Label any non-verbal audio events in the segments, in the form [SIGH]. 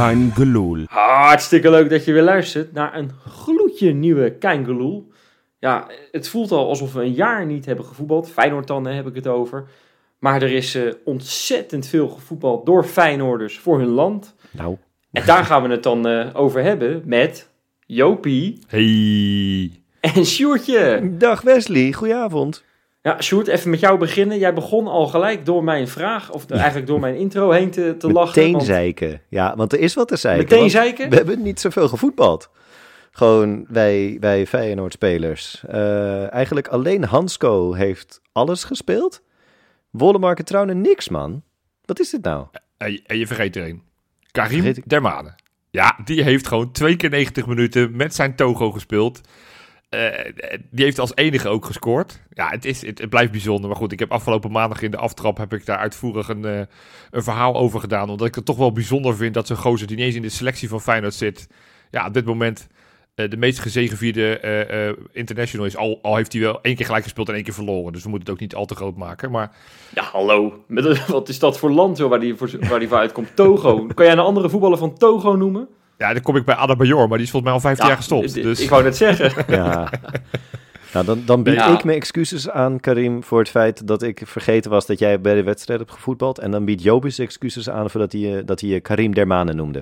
Kein Geloel. Hartstikke leuk dat je weer luistert naar een gloedje nieuwe Kein Ja, het voelt al alsof we een jaar niet hebben gevoetbald. Feyenoord dan heb ik het over. Maar er is uh, ontzettend veel gevoetbald door Feyenoorders voor hun land. Nou. En daar gaan we het dan uh, over hebben met Jopie. Hey. En Sjoertje. Dag Wesley, goedenavond. Ja, Sjoerd, even met jou beginnen. Jij begon al gelijk door mijn vraag, of eigenlijk door mijn intro heen te, te lachen. Meteen zeiken. Ja, want er is wat te zeiken. Meteen zeiken? We hebben niet zoveel gevoetbald. Gewoon wij, wij Feyenoord-spelers. Uh, eigenlijk alleen Hansco heeft alles gespeeld. Wollemarken trouwen niks, man. Wat is dit nou? En je, je vergeet er een. Karim Dermane. Ja, die heeft gewoon twee keer 90 minuten met zijn Togo gespeeld. Uh, die heeft als enige ook gescoord. Ja, het, is, het, blijft bijzonder. Maar goed, ik heb afgelopen maandag in de aftrap heb ik daar uitvoerig een, uh, een verhaal over gedaan. Omdat ik het toch wel bijzonder vind dat zo'n gozer die niet eens in de selectie van Feyenoord zit. Ja, op dit moment uh, de meest gezegevierde international is. Al, al heeft hij wel één keer gelijk gespeeld en één keer verloren. Dus we moeten het ook niet al te groot maken. Maar... Ja, hallo. [LAUGHS] Wat is dat voor land zo waar die, voor, waar die voor uitkomt? Togo. Kan jij een andere voetballer van Togo noemen? Ja, dan kom ik bij Adebayor, maar die is volgens mij al 15 jaar gestopt. Dus. Ik wou net zeggen. [LAUGHS] Ja. Nou, dan, dan bied ik mijn excuses aan, Karim, voor het feit dat ik vergeten was dat jij bij de wedstrijd hebt gevoetbald. En dan biedt Jobis excuses aan voor dat hij, dat hij Karim Dermane noemde.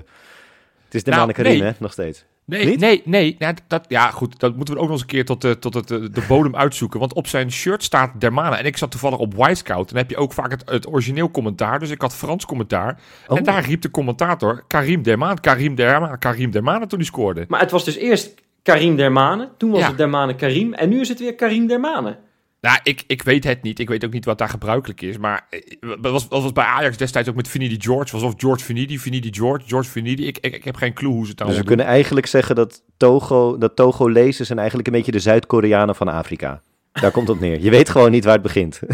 Het is Dermane nou, Karim, hè, nog steeds. Nee, Niet? nee, nee. Nou, dat, ja, goed. Dat moeten we ook nog eens een keer tot, de, tot het, de bodem uitzoeken. Want op zijn shirt staat Dermane. En ik zat toevallig op Wisecout. Dan heb je ook vaak het, het origineel commentaar. Dus ik had Frans commentaar. En oh. daar riep de commentator Karim Dermane, Karim Dermane, Karim Dermane toen hij scoorde. Maar het was dus eerst Karim Dermane. Toen was het Dermane Karim. En nu is het weer Karim Dermane. Nou, ik, ik weet het niet. Ik weet ook niet wat daar gebruikelijk is. Maar dat was, dat was bij Ajax destijds ook met Finidi George. Was of George Finidi, Finidi George, George Finidi. Ik, ik, ik heb geen clue hoe ze het nou Dus we kunnen eigenlijk zeggen dat Togo, dat zijn eigenlijk een beetje de Zuid-Koreanen van Afrika. Daar komt het neer. Je weet gewoon niet waar het begint. [LAUGHS]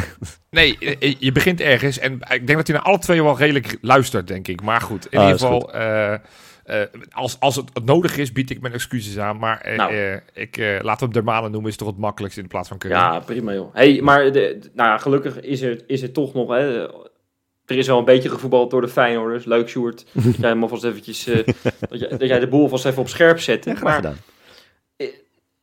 Nee, je begint ergens. En ik denk dat hij naar alle twee wel redelijk luistert, denk ik. Maar goed, in ah, ieder geval... Uh, als, als het nodig is, bied ik mijn excuses aan. Maar uh, nou. uh, ik, laten we hem Dermalen noemen, is toch het makkelijkst in plaats van Karim. Ja, prima joh. Hey, maar de, nou ja, gelukkig is er, is er toch nog... Hè, er is wel een beetje gevoetbald door de Feyenoorders. Leuk, Sjoerd. [LAUGHS] dat jij hem alvast eventjes... dat, jij, dat jij de boel vast even op scherp zette. Ja, graag maar, gedaan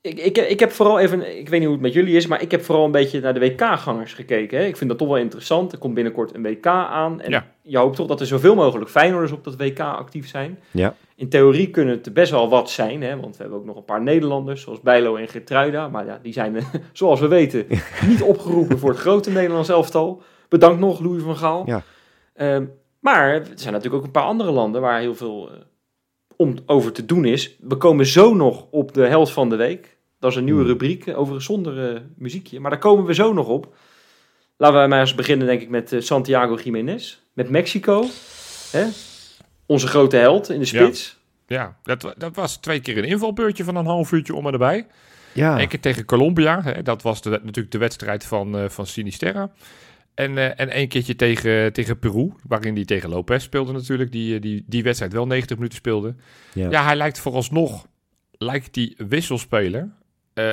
ik, ik, ik heb vooral even, ik weet niet hoe het met jullie is, maar ik heb vooral een beetje naar de WK-gangers gekeken. Hè. Ik vind dat toch wel interessant. Er komt binnenkort een WK aan. En je hoopt toch dat er zoveel mogelijk Feyenoorders op dat WK actief zijn. Ja. In theorie kunnen het er best wel wat zijn, hè, want we hebben ook nog een paar Nederlanders, zoals Bijlo en Gertruida. Maar ja, die zijn, [LAUGHS] zoals we weten, [LAUGHS] niet opgeroepen voor het grote Nederlands elftal. Bedankt nog, Louis van Gaal. Ja. Uh, maar er zijn natuurlijk ook een paar andere landen waar heel veel... Om over te doen is. We komen zo nog op de helft van de week. Dat is een nieuwe hmm. rubriek, eh, over zonder uh, muziekje. Maar daar komen we zo nog op. Laten we maar eens beginnen, denk ik, met uh, Santiago Jiménez. Met Mexico. Hè? Onze grote held in de spits. Ja, ja dat, dat, was twee keer een invalbeurtje van een half uurtje om en erbij. Ja. Eén keer tegen Colombia. Hè? Dat was de, natuurlijk de wedstrijd van, uh, van Sinisterra. En, uh, en één keertje tegen, tegen Peru, waarin hij tegen Lopez speelde natuurlijk. Die, die, die wedstrijd wel 90 minuten speelde. Ja, ja hij lijkt vooralsnog lijkt die wisselspeler. Uh,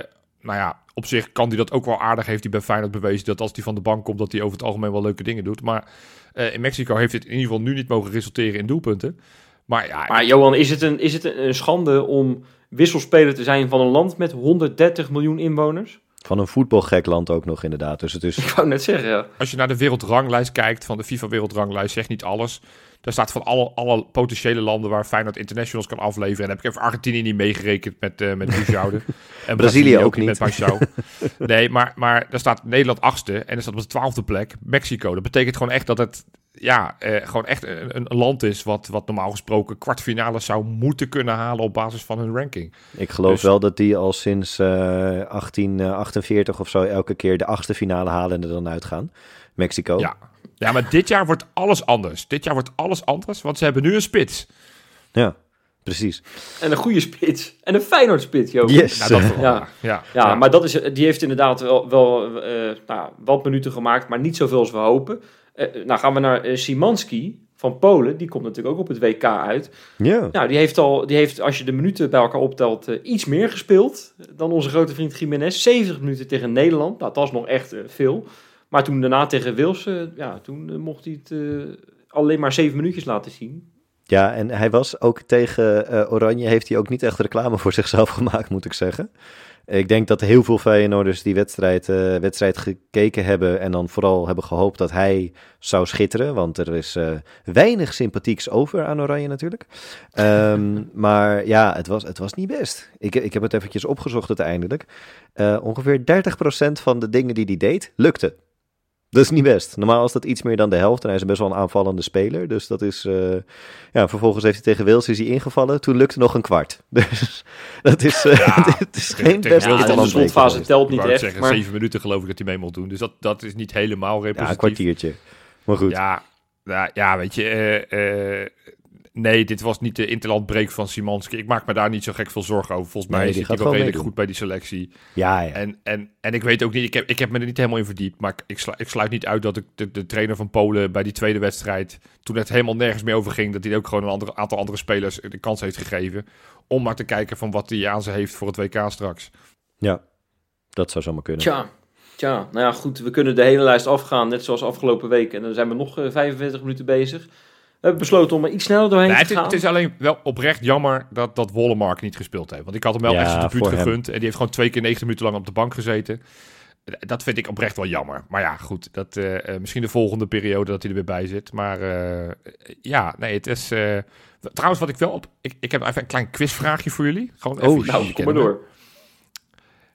nou ja, op zich kan hij dat ook wel aardig. Heeft hij bij Feyenoord bewezen dat als hij van de bank komt, dat hij over het algemeen wel leuke dingen doet. Maar uh, in Mexico heeft het in ieder geval nu niet mogen resulteren in doelpunten. Maar, ja, maar Johan, is het, een, is het een schande om wisselspeler te zijn van een land met 130 miljoen inwoners? Van een voetbalgek land ook nog inderdaad. Dus het is... Ik wou net zeggen, ja. Als je naar de wereldranglijst kijkt, van de FIFA-wereldranglijst, zegt niet alles. Daar staat van alle, alle potentiële landen waar Feyenoord internationals kan afleveren. En heb ik even Argentinië niet meegerekend met, uh, met Boujoude. [LAUGHS] en Brazilië ook, niet. Met [LAUGHS] nee, maar, maar daar staat Nederland achtste en er staat op de twaalfde plek Mexico. Dat betekent gewoon echt dat het ja, eh, gewoon echt een, een, land is wat, wat normaal gesproken kwartfinales zou moeten kunnen halen op basis van hun ranking. Ik geloof dus- wel dat die al sinds uh, eh, 1848 of zo elke keer de achtste finale halen en er dan uitgaan. Mexico. Ja. Ja, maar dit jaar wordt alles anders. Dit jaar wordt alles anders, want ze hebben nu een spits. Ja. Precies. En een goede spits. En een Feyenoord spits. Yes. Nou, dat ja. Ja. ja. maar dat is, die heeft inderdaad wel, wel uh, nou, wat minuten gemaakt, maar niet zoveel als we hopen. Uh, nou gaan we naar uh, Simanski van Polen. Die komt natuurlijk ook op het WK uit. Ja. Nou, die heeft al, die heeft, als je de minuten bij elkaar optelt, iets meer gespeeld dan onze grote vriend Jiménez. 70 minuten tegen Nederland. Nou, dat was nog echt veel. Maar toen daarna tegen Wils, ja, toen mocht hij het alleen maar 7 minuutjes laten zien. Ja, en hij was ook tegen uh, Oranje, heeft hij ook niet echt reclame voor zichzelf [LAUGHS] gemaakt, moet ik zeggen. Ik denk dat heel veel Feyenoorders die wedstrijd, uh, wedstrijd gekeken hebben en dan vooral hebben gehoopt dat hij zou schitteren. Want er is weinig sympathieks over aan Oranje natuurlijk. Um, [LAUGHS] maar ja, het was, het was niet best. Ik, ik heb het eventjes opgezocht uiteindelijk. Ongeveer 30% van de dingen die hij deed, lukte. Dat is niet best. Normaal is dat iets meer dan de helft. En hij is best wel een aanvallende speler. Dus dat is. Uh, ja, vervolgens heeft hij tegen Wales is hij ingevallen. Toen lukte nog een kwart. [LAUGHS] Dus dat is. Uh, ja, [LAUGHS] het is geen best. Ja, de slotfase telt niet echt. Zeggen, maar... Zeven minuten geloof ik dat hij mee moet doen. Dus dat, dat is niet helemaal representatief. Ja, een kwartiertje. Maar goed. Ja, ja, ja weet je. Uh, Nee, dit was niet de interlandbreek van Simanski. Ik maak me daar niet zo gek veel zorgen over. Volgens mij nee, zit hij wel redelijk goed bij die selectie. Ja, ja. En, en, en ik weet ook niet, ik heb, ik heb me er niet helemaal in verdiept. Maar ik, sluit, ik sluit niet uit dat ik de, de trainer van Polen bij die tweede wedstrijd, toen het helemaal nergens meer over ging, dat hij ook gewoon een andere, aantal andere spelers de kans heeft gegeven. Om maar te kijken van wat hij aan ze heeft voor het WK straks. Ja, dat zou zomaar kunnen. Tja. Tja, nou ja, goed. We kunnen de hele lijst afgaan, net zoals afgelopen week. En dan zijn we nog 45 eh, minuten bezig. Hebben besloten om er iets sneller doorheen te gaan. Het is alleen wel oprecht jammer dat, dat Wollemark niet gespeeld heeft. Want ik had hem wel ja, echt zijn debuut gegund. En die heeft gewoon twee keer 90 minuten lang op de bank gezeten. Dat vind ik oprecht wel jammer. Maar ja, goed. Dat, uh, misschien de volgende periode dat hij er weer bij zit. Maar uh, ja, nee, het is... Uh, trouwens, wat ik wel op... Ik, ik heb even een klein quizvraagje voor jullie. Gewoon even oh, nou, kom maar door.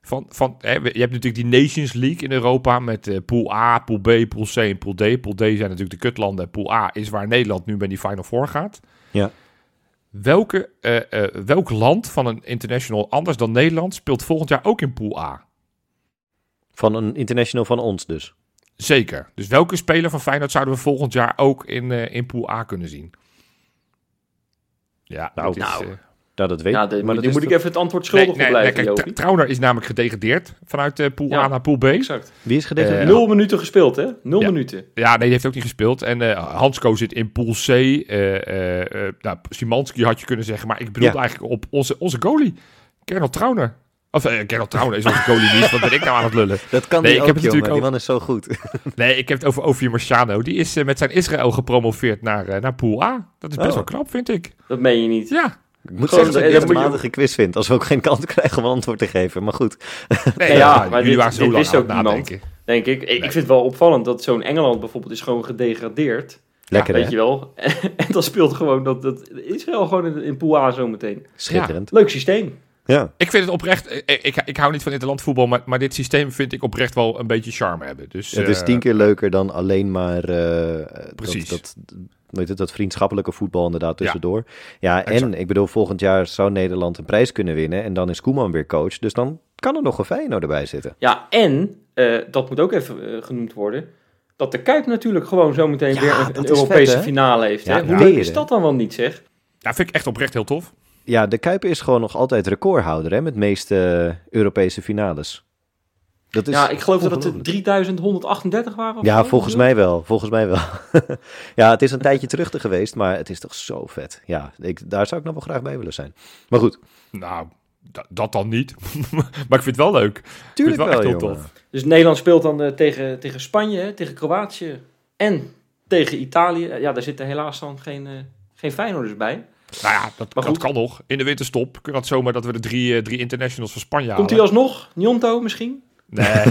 Van, van, hè, je hebt natuurlijk die Nations League in Europa met uh, Pool A, Pool B, Pool C en Pool D. Pool D zijn natuurlijk de kutlanden. Pool A is waar Nederland nu bij die Final Four gaat. Ja. Welke, uh, uh, welk land van een international anders dan Nederland speelt volgend jaar ook in Pool A? Van een international van ons dus? Zeker. Dus welke speler van Feyenoord zouden we volgend jaar ook in, in Pool A kunnen zien? Ja, nou, is, nou dat het weet. Ja, de, maar dat moet ik even het antwoord schuldig nee, blijven, nee, kijk, Trauner is namelijk gedegradeerd vanuit uh, pool A naar pool B. Exact. Wie is gedegradeerd? Uh, Nul minuten gespeeld, hè? Nul ja. minuten. Ja, nee, die heeft ook niet gespeeld. En uh, Hansko zit in pool C. Uh, nou, Simanski had je kunnen zeggen, maar ik bedoel ja. eigenlijk op onze, onze goalie, Kernel Trauner. Of uh, Gerald Trauner is onze goalie niet. Wat ben ik nou aan het lullen? Dat kan nee, ik ook, heb het natuurlijk ook... Die man is zo goed. [LAUGHS] nee, ik heb het over Ovie Marciano. Die is uh, met zijn Israël gepromoveerd naar, uh, naar Pool A. Dat is best oh. wel knap, vind ik. Dat meen je niet. Ja. Ik moet zeggen dat ik een maandige quiz vind, als we ook geen kans [LAUGHS] krijgen om antwoord te geven. Maar goed. Nee, ja, ja, maar jullie waren zo lang aan het nadenken. Denk ik. Ik, nee. ik vind het wel opvallend dat zo'n Engeland bijvoorbeeld is gewoon gedegradeerd. Lekker, ja, Weet je wel. [LAUGHS] en dan speelt gewoon dat, dat Israël gewoon in, in Pool A zo meteen. Schitterend. Ja, leuk systeem. Ja. Ik vind het oprecht, ik, ik, ik hou niet van interlandvoetbal, maar, maar dit systeem vind ik oprecht wel een beetje charme hebben. Dus, het is tien keer leuker dan alleen maar uh, Precies. Dat, dat, weet het, dat vriendschappelijke voetbal inderdaad tussendoor. Ja, ja en ik bedoel, volgend jaar zou Nederland een prijs kunnen winnen en dan is Koeman weer coach. Dus dan kan er nog een Feyenoord erbij zitten. Ja, en, uh, dat moet ook even uh, genoemd worden, dat de Kuip natuurlijk gewoon zometeen ja, weer een, een Europese vet, finale heeft. Ja, Hoe leuk is dat dan wel niet, zeg? Ja, vind ik echt oprecht heel tof. Ja, de Kuip is gewoon nog altijd recordhouder hè, met de meeste Europese finales. Dat is ja, ik geloof dat het 3138 waren. ja, volgens mij wel. Volgens mij wel. [LAUGHS] ja, het is een tijdje terug te geweest, maar het is toch zo vet. Ja, ik, daar zou ik nog wel graag bij willen zijn. Maar goed. Nou, dat dan niet. [LAUGHS] maar ik vind het wel leuk. Tuurlijk wel, wel, echt heel tof. Dus Nederland speelt dan uh, tegen, tegen Spanje, tegen Kroatië en tegen Italië. Ja, daar zitten helaas dan geen, uh, geen Feyenoorders bij. Nou ja, dat, dat kan nog. In de winterstop kan dat zomaar dat we de drie, uh, drie internationals van Spanje halen. Komt hij alsnog? Njonto misschien? Nee, [LAUGHS]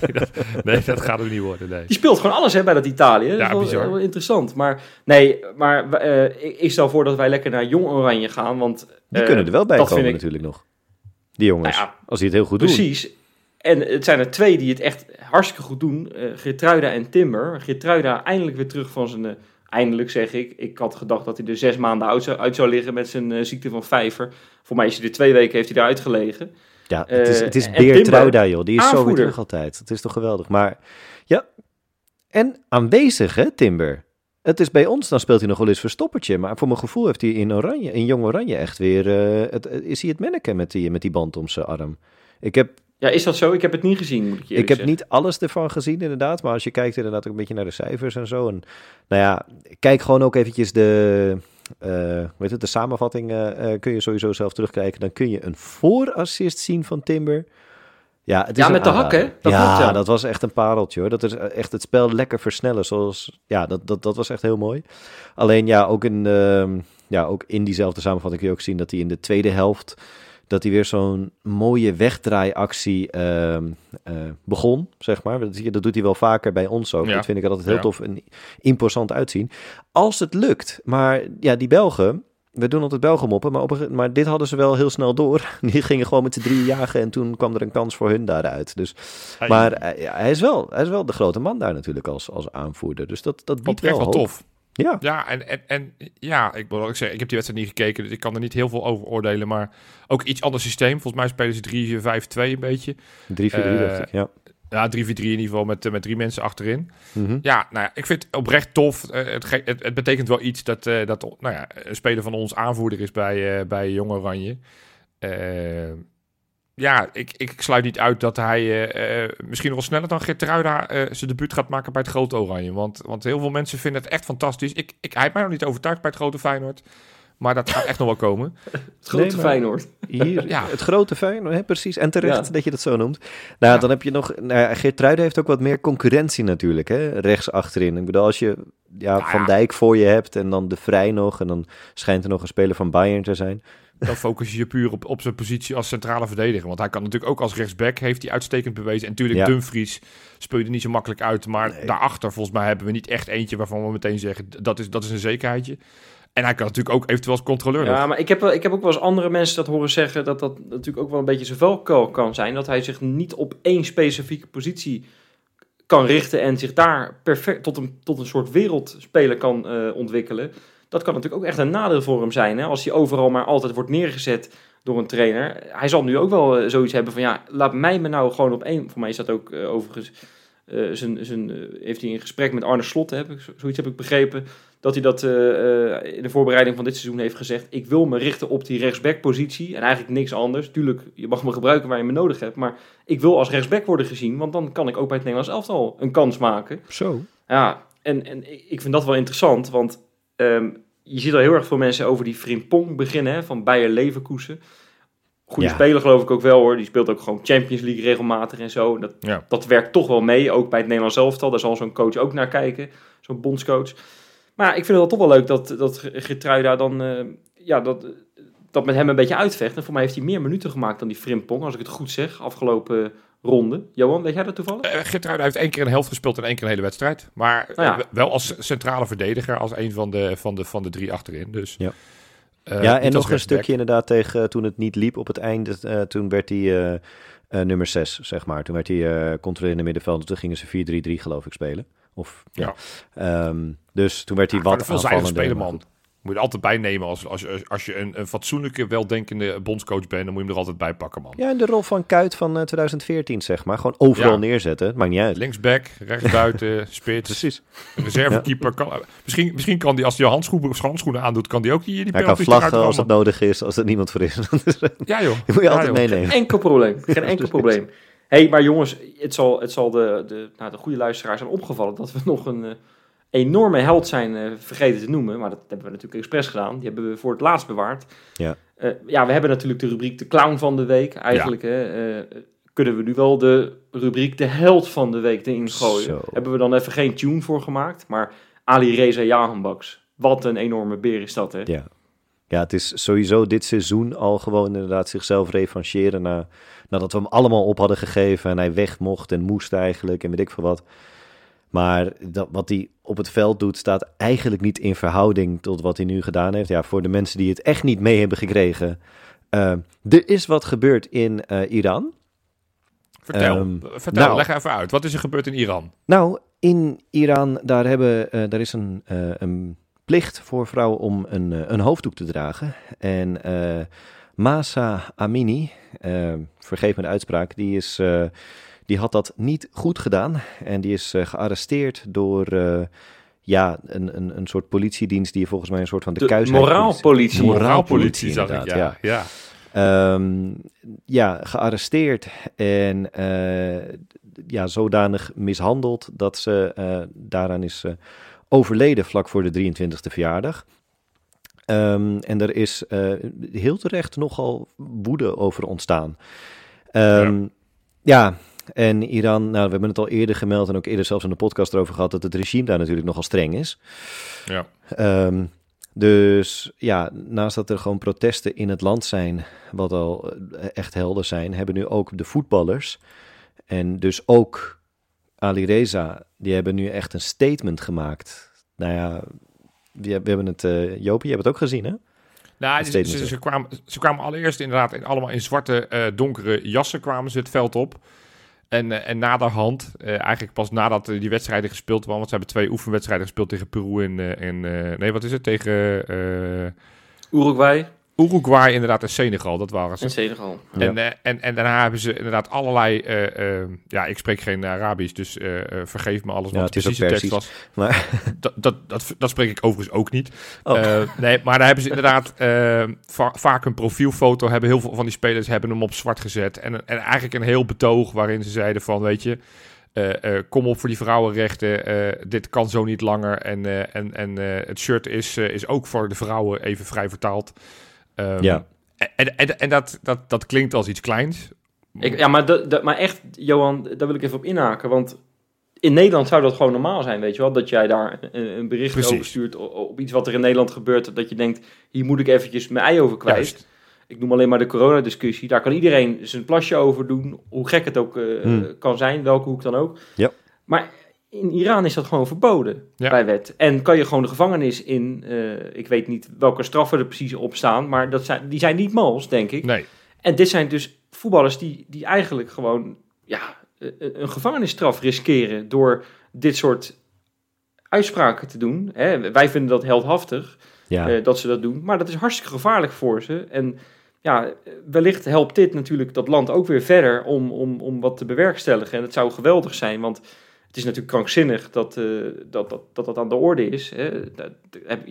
nee, dat, nee, dat gaat het niet worden. Nee. Die speelt gewoon alles hè, bij dat Italië. Dat ja, is wel, bizar. wel interessant. Maar nee, maar uh, ik, ik, stel voor dat wij lekker naar Jong Oranje gaan. Want, die uh, kunnen er wel bij komen ik... natuurlijk nog. Die jongens, nou ja, als die het heel goed precies. doen. Precies. En het zijn er twee die het echt hartstikke goed doen. Uh, Geertruida en Timber. Geertruida eindelijk weer terug van zijn... eindelijk zeg ik. Ik had gedacht dat hij er zes maanden uit zou, uit zou liggen met zijn ziekte van vijver. Voor mij is hij er twee weken heeft hij eruit gelegen. Ja, het is, het is uh, Beer joh. Die is aanvoerder. zo weer terug altijd. Het is toch geweldig. Maar ja, en aanwezig, hè, Timber. Het is bij ons, dan speelt hij nog wel eens verstoppertje. Maar voor mijn gevoel heeft hij in Oranje, in Jong Oranje echt weer... Uh, het, is hij het manneken met die, met die band om zijn arm. Ik heb... Ja, is dat zo? Ik heb het niet gezien, moet ik je Ik heb zeggen. niet alles ervan gezien, inderdaad. Maar als je kijkt inderdaad ook een beetje naar de cijfers en zo. En nou ja, kijk gewoon ook eventjes de... Uh, weet het, de samenvatting uh, uh, kun je sowieso zelf terugkijken. Dan kun je een voorassist zien van Timber. Ja, het is ja met de hak, hè? Dat ja, dat was echt een pareltje hoor. Dat is echt het spel lekker versnellen. Zoals, ja, dat, dat, dat was echt heel mooi. Alleen ja, ook in, uh, ja, ook in diezelfde samenvatting kun je ook zien dat hij in de tweede helft dat hij weer zo'n mooie wegdraaiactie uh, begon, zeg maar. Dat, dat, doet hij wel vaker bij ons ook. Dat vind ik altijd heel tof en imposant uitzien. Als het lukt, maar ja, die Belgen, we doen altijd Belgemoppen, maar, op maar dit hadden ze wel heel snel door. [LAUGHS] Die gingen gewoon met z'n drie jagen en toen kwam er een kans voor hun daaruit. Dus, maar uh, hij, is wel, hij is wel de grote man daar natuurlijk als, als aanvoerder. Dus dat, dat biedt wel, wel tof. Ja, ja en, en, en ja, ik wil ook zeggen, ik heb die wedstrijd niet gekeken, dus ik kan er niet heel veel over oordelen. Maar ook iets ander systeem. Volgens mij spelen ze 3-5-2 een beetje. 3-4-3, uh, dacht ik, ja. Ja, 3 4 3 in ieder geval met, met drie mensen achterin. Mm -hmm. Ja, nou ja, ik vind het oprecht tof. Uh, het, het, het, betekent wel iets dat, uh, dat nou ja, een speler van ons aanvoerder is bij, uh, bij Jong Oranje. Ja, ik, ik sluit niet uit dat hij misschien nog wel sneller dan Gertruida zijn debuut gaat maken bij het grote Oranje. Want, want heel veel mensen vinden het echt fantastisch. Ik, ik, hij heeft mij nog niet overtuigd bij het grote Feyenoord. Maar dat gaat echt nog wel komen. [LAUGHS] Het grote nee, Feyenoord. Hier, ja. Het grote Feyenoord, hè, precies. En terecht dat je dat zo noemt. Nou, ja. dan heb je nog... Nou Geertruiden heeft ook wat meer concurrentie natuurlijk, hè. Rechts achterin. Ik bedoel, als je ja, nou Van Dijk voor je hebt en dan De Vrij nog... en dan schijnt er nog een speler van Bayern te zijn... Dan focus je je puur op, op zijn positie als centrale verdediger. Want hij kan natuurlijk ook als rechtsback, heeft hij uitstekend bewezen. En natuurlijk ja. Dumfries speelde niet zo makkelijk uit. Maar nee. daarachter, volgens mij, hebben we niet echt eentje waarvan we meteen zeggen... dat is, dat is een zekerheidje. En hij kan natuurlijk ook eventueel als controleur. Ja, maar ik heb, ik heb ook wel eens andere mensen dat horen zeggen dat dat natuurlijk ook wel een beetje zijn valkuil kan zijn. Dat hij zich niet op één specifieke positie kan richten en zich daar perfect tot een, tot een soort wereldspeler kan uh, ontwikkelen. Dat kan natuurlijk ook echt een nadeel voor hem zijn. Hè? Als hij overal maar altijd wordt neergezet door een trainer. Hij zal nu ook wel uh, zoiets hebben van ja, laat mij me nou gewoon op één. Voor mij is dat ook uh, overigens. zijn, zijn, heeft hij in gesprek met Arne Slot, heb ik, zoiets heb ik begrepen dat hij dat uh, in de voorbereiding van dit seizoen heeft gezegd. Ik wil me richten op die rechtsback-positie en eigenlijk niks anders. Tuurlijk, je mag me gebruiken waar je me nodig hebt, maar ik wil als rechtsback worden gezien, want dan kan ik ook bij het Nederlands elftal een kans maken. Zo. Ja, en, en ik vind dat wel interessant, want um, je ziet al heel erg veel mensen over die Frimpong beginnen, hè, van Bayer Leverkusen. Goede ja. speler geloof ik ook wel hoor. Die speelt ook gewoon Champions League regelmatig en zo. Dat, ja. dat werkt toch wel mee, ook bij het Nederlands elftal. Daar zal zo'n coach ook naar kijken, zo'n bondscoach. Maar ik vind het toch wel leuk dat, dat Gertruida dan uh, ja, dat, dat met hem een beetje uitvecht. En voor mij heeft hij meer minuten gemaakt dan die Frimpong, als ik het goed zeg, afgelopen ronde. Johan, weet jij dat toevallig? Uh, Gertruida heeft één keer een helft gespeeld en één keer een hele wedstrijd. Maar oh ja. wel als centrale verdediger, als een van de, van de, van de drie achterin. Dus, ja. Uh, ja, en nog een stukje inderdaad tegen toen het niet liep op het einde. toen werd hij nummer 6, zeg maar. Toen werd hij controlerende middenveld. Toen gingen ze 4-3-3 geloof ik spelen. Of, ja. ja. Um, dus toen werd hij ja, wat aanvallender. spelen, man. Moet je altijd bijnemen als, als, als je een, een fatsoenlijke, weldenkende bondscoach bent, dan moet je hem er altijd bij pakken, man. Ja, en de rol van Kuit van uh, 2014, zeg maar. Gewoon overal ja. neerzetten. Maakt niet uit. Linksback, rechtsbuiten, [LAUGHS] spits. Precies. Reservekeeper. Kan, misschien, misschien kan die, als hij handschoenen, handschoenen aandoet, kan die ook die, die Hij kan vlaggen als het nodig is, als er niemand voor is. [LAUGHS] ja, joh. Die moet je ja, altijd joh. meenemen. Geen enkel probleem. [LAUGHS] Geen enkel probleem. hey, maar jongens, het zal, het zal de, de, nou, de goede luisteraars zijn opgevallen dat we nog een... Uh, enorme held zijn uh, vergeten te noemen. Maar dat hebben we natuurlijk expres gedaan. Die hebben we voor het laatst bewaard. Ja, uh, ja we hebben natuurlijk de rubriek de clown van de week. Eigenlijk ja. hè, uh, kunnen we nu wel de rubriek de held van de week erin gooien. Zo. Hebben we dan even geen tune voor gemaakt. Maar Ali Reza Jahanbaks. Wat een enorme beer is dat, hè? Ja. Ja, het is sowieso dit seizoen al gewoon inderdaad zichzelf revancheren na, nadat we hem allemaal op hadden gegeven en hij weg mocht en moest eigenlijk en weet ik veel wat. Maar dat, wat hij op het veld doet, staat eigenlijk niet in verhouding tot wat hij nu gedaan heeft. Ja, voor de mensen die het echt niet mee hebben gekregen. Uh, er is wat gebeurd in uh, Iran. Vertel, um, vertel nou, leg even uit. Wat is er gebeurd in Iran? Nou, in Iran, daar, hebben, uh, daar is een, een plicht voor vrouwen om een, een hoofddoek te dragen. En Masa Amini, vergeef me de uitspraak, die is die had dat niet goed gedaan en die is uh, gearresteerd door uh, ja, een, een, een soort politiedienst die volgens mij een soort van de, de kuis moraalpolitie. De moraalpolitie, zag ik, ja. ja. Ja, um, ja gearresteerd en uh, ja, zodanig mishandeld dat ze daaraan is overleden vlak voor de 23e verjaardag. Um, en er is heel terecht nogal woede over ontstaan. Um, ja. ja, en Iran, nou, we hebben het al eerder gemeld en ook eerder zelfs in de podcast erover gehad, dat het regime daar natuurlijk nogal streng is. Ja. Um, dus ja, naast dat er gewoon protesten in het land zijn, wat al eh, echt helder zijn, hebben nu ook de voetballers en dus ook Ali Reza, die hebben nu echt een statement gemaakt. Nou ja, we hebben het, uh, Jopie, je hebt het ook gezien hè? Nou, ze, ze, ze, kwamen, ze kwamen allereerst inderdaad in, allemaal in zwarte, uh, donkere jassen kwamen ze het veld op. En, uh, en naderhand, uh, eigenlijk pas nadat die wedstrijden gespeeld waren, want ze hebben twee oefenwedstrijden gespeeld tegen Peru en, en nee, wat is het, tegen... Uruguay. Uruguay inderdaad en Senegal, dat waren ze. En Senegal. En, uh, en, en daarna hebben ze inderdaad allerlei, uh, uh, ja, ik spreek geen Arabisch, dus vergeef me alles wat ja, de tekst was. Maar... Dat, dat, dat, dat, spreek ik overigens ook niet. Oh. nee, maar daar hebben ze inderdaad va vaak een profielfoto, hebben heel veel van die spelers hebben hem op zwart gezet. En, en eigenlijk een heel betoog waarin ze zeiden van, weet je... Uh, uh, kom op voor die vrouwenrechten. Uh, dit kan zo niet langer. En, en, en het shirt is, is ook voor de vrouwen even vrij vertaald. Um, ja. En, en, en dat, dat, dat klinkt als iets kleins. Ik, ja, maar, de, de, maar echt, Johan, daar wil ik even op inhaken. Want in Nederland zou dat gewoon normaal zijn, weet je wel? Dat jij daar een, een bericht Precies. over stuurt op iets wat er in Nederland gebeurt. Dat je denkt, hier moet ik eventjes mijn ei over kwijt. Juist. Ik noem alleen maar de coronadiscussie. Daar kan iedereen zijn plasje over doen. Hoe gek het ook uh, hmm. kan zijn, welke hoek dan ook. Ja. Maar in Iran is dat gewoon verboden ja. bij wet. En kan je gewoon de gevangenis in, uh, ik weet niet welke straffen er precies op staan, maar dat zijn, die zijn niet mals, denk ik. Nee. En dit zijn dus voetballers die, die eigenlijk gewoon ja, een gevangenisstraf riskeren door dit soort uitspraken te doen. Hè, wij vinden dat heldhaftig ja. uh, dat ze dat doen, maar dat is hartstikke gevaarlijk voor ze. En ja, wellicht helpt dit natuurlijk dat land ook weer verder om, om, om wat te bewerkstelligen. En het zou geweldig zijn, want het is natuurlijk krankzinnig dat, uh, dat, dat, dat dat aan de orde is. Hè. Daar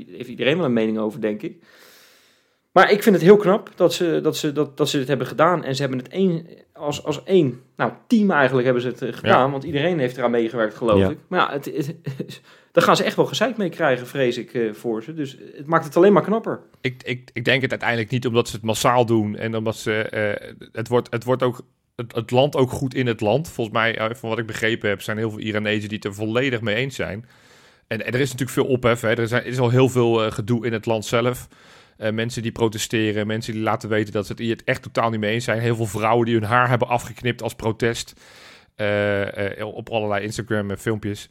heeft iedereen wel een mening over, denk ik. Maar ik vind het heel knap dat ze, dat ze, dat, dat ze dit hebben gedaan. En ze hebben het één, als, als één nou, team eigenlijk hebben ze het eh, gedaan. Ja. Want iedereen heeft eraan meegewerkt, geloof ja. ik. Maar ja, het, het, [LAUGHS] daar gaan ze echt wel gezeik mee krijgen, vrees ik, uh, voor ze. Dus het maakt het alleen maar knapper. Ik, ik, ik denk het uiteindelijk niet omdat ze het massaal doen. En omdat ze... Uh, het, wordt, het wordt ook het, land ook goed in het land. Volgens mij, uh, van wat ik begrepen heb, zijn heel veel Iranezen die het er volledig mee eens zijn. En, er is natuurlijk veel ophef. Hè. Er, zijn, is al heel veel uh, gedoe in het land zelf. Uh, mensen die protesteren, mensen die laten weten dat ze het het echt totaal niet mee eens zijn. Heel veel vrouwen die hun haar hebben afgeknipt als protest. op allerlei Instagram filmpjes.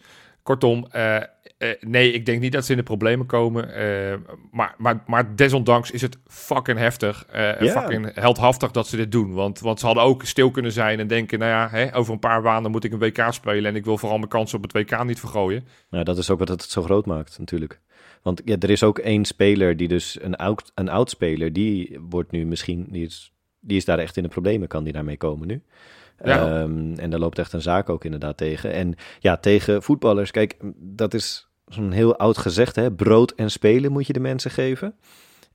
Kortom, uh, uh, nee, ik denk niet dat ze in de problemen komen. Uh, maar, maar, maar desondanks is het fucking heftig. Yeah. Fucking heldhaftig dat ze dit doen. Want, want ze hadden ook stil kunnen zijn en denken... nou ja, hè, over een paar maanden moet ik een WK spelen... en ik wil vooral mijn kansen op het WK niet vergooien. Nou, dat is ook wat het zo groot maakt natuurlijk. Want ja, er is ook één speler die dus... een oud, een oud speler, die wordt nu misschien... Die is, die is daar echt in de problemen, kan die daarmee komen nu. Ja. Um, en daar loopt echt een zaak ook inderdaad tegen. En ja, tegen voetballers, kijk, dat is zo'n heel oud gezegd, hè? brood en spelen moet je de mensen geven.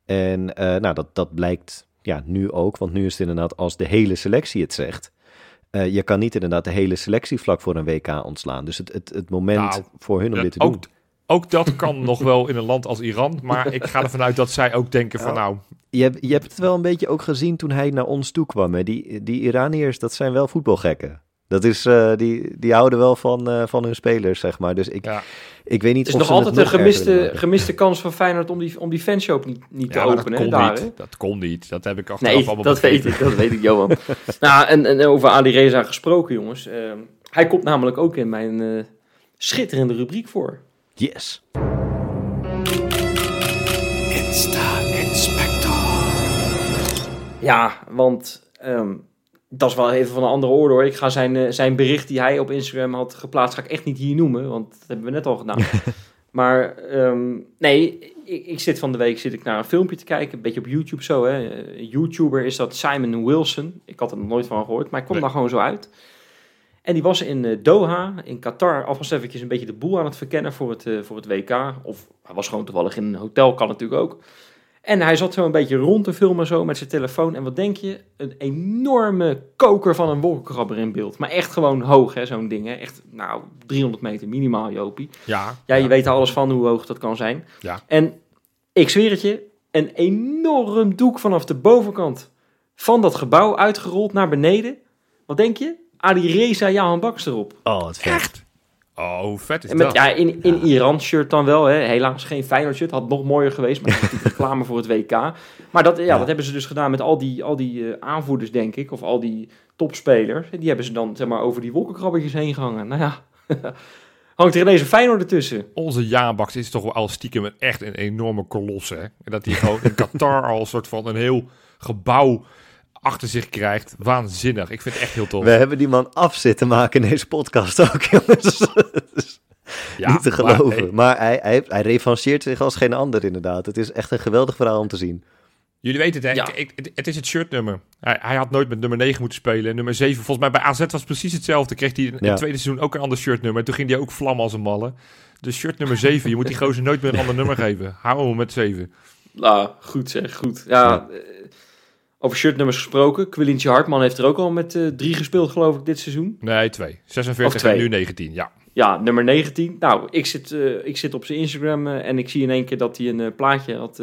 En uh, nou, dat, dat blijkt ja, nu ook, want nu is het inderdaad als de hele selectie het zegt. Uh, je kan niet inderdaad de hele selectie vlak voor een WK ontslaan. Dus het, het, het moment nou, voor hun om dit te ook, doen. Ook dat kan nog wel in een land als Iran. Maar ik ga ervan uit dat zij ook denken van nou... Je hebt, je hebt het wel een beetje ook gezien toen hij naar ons toe kwam. Hè? Die, die Iraniërs, dat zijn wel voetbalgekken. Dat is, uh, die, die houden wel van, uh, van hun spelers, zeg maar. Dus ik, ja. ik weet niet Het is of nog altijd een gemiste, gemiste kans van Feyenoord om die, om die fanshop niet, niet ja, te openen. Dat kon, daar, niet. dat kon niet. Dat heb ik achteraf nee, allemaal dat weet ik, dat weet ik, Johan. [LAUGHS] nou, en, en over Ali Reza gesproken, jongens. Uh, hij komt namelijk ook in mijn uh, schitterende rubriek voor. Yes. Ja, want um, dat is wel even van een andere orde hoor. Ik ga zijn, uh, zijn bericht die hij op Instagram had geplaatst, ga ik echt niet hier noemen, want dat hebben we net al gedaan. [LAUGHS] maar um, nee, ik, ik, zit van de week zit ik naar een filmpje te kijken, een beetje op YouTube zo. Hè. Uh, YouTuber is dat Simon Wilson. Ik had er nog nooit van gehoord, maar hij komt nee. daar gewoon zo uit. En die was in uh, Doha, in Qatar, alvast eventjes een beetje de boel aan het verkennen voor het, uh, voor het WK. Of hij was gewoon toevallig in een hotel, kan natuurlijk ook. En hij zat zo een beetje rond te filmen zo met zijn telefoon. En wat denk je? Een enorme koker van een wolkenkrabber in beeld. Maar echt gewoon hoog, hè, zo'n ding. Hè? Echt, nou, 300 meter minimaal, Jopie. Ja. Ja, je ja. weet er alles van hoe hoog dat kan zijn. Ja. En ik zweer het je, een enorm doek vanaf de bovenkant van dat gebouw uitgerold naar beneden. Wat denk je? Alireza Jahan Baks erop. Oh, wat vet. Echt? Oh, hoe vet is En met, dat? ja, in, in Iran shirt dan wel. Hè. Helaas geen Feyenoord shirt. Had nog mooier geweest. Maar reclame voor het WK. Maar dat, ja, Ja. dat hebben ze dus gedaan met al die, al die eh, aanvoerders, denk ik. Of al die topspelers. Die hebben ze dan zeg maar, over die wolkenkrabbertjes heen gehangen. Nou ja, [LAUGHS] hangt er ineens een Feyenoord ertussen. Onze Jaanbaks is toch wel al stiekem echt een enorme kolos, hè? En dat hij gewoon in Qatar al een soort van een heel gebouw achter zich krijgt. Waanzinnig. Ik vind het echt heel tof. We hebben die man af zitten maken in deze podcast ook, [LAUGHS] jongens. Is Ja, niet te maar, geloven. hey, Maar, hij, hij, hij revancheert zich als geen ander, inderdaad. Het is echt een geweldig verhaal om te zien. jullie weten het, hè? Ja. Ik- ik- het, is het shirtnummer. Hij, hij had nooit met nummer 9 moeten spelen. Nummer 7, volgens mij bij AZ was het precies hetzelfde. Kreeg hij in Ja. het tweede seizoen ook een ander shirtnummer. Toen ging hij ook vlammen als een malle. Dus shirt nummer 7, je moet die gozer nooit meer een ander nummer geven. Hou hem met 7. Nou, goed zeg, goed. Ja, eh, over shirtnummers gesproken. Quilintje Hartman heeft er ook al met eh, drie gespeeld, geloof ik, dit seizoen. Nee, 2. 46 Of twee. en nu 19, ja. Ja, nummer 19. Nou, ik zit, eh, ik zit op zijn Instagram eh, en ik zie in één keer dat hij een plaatje had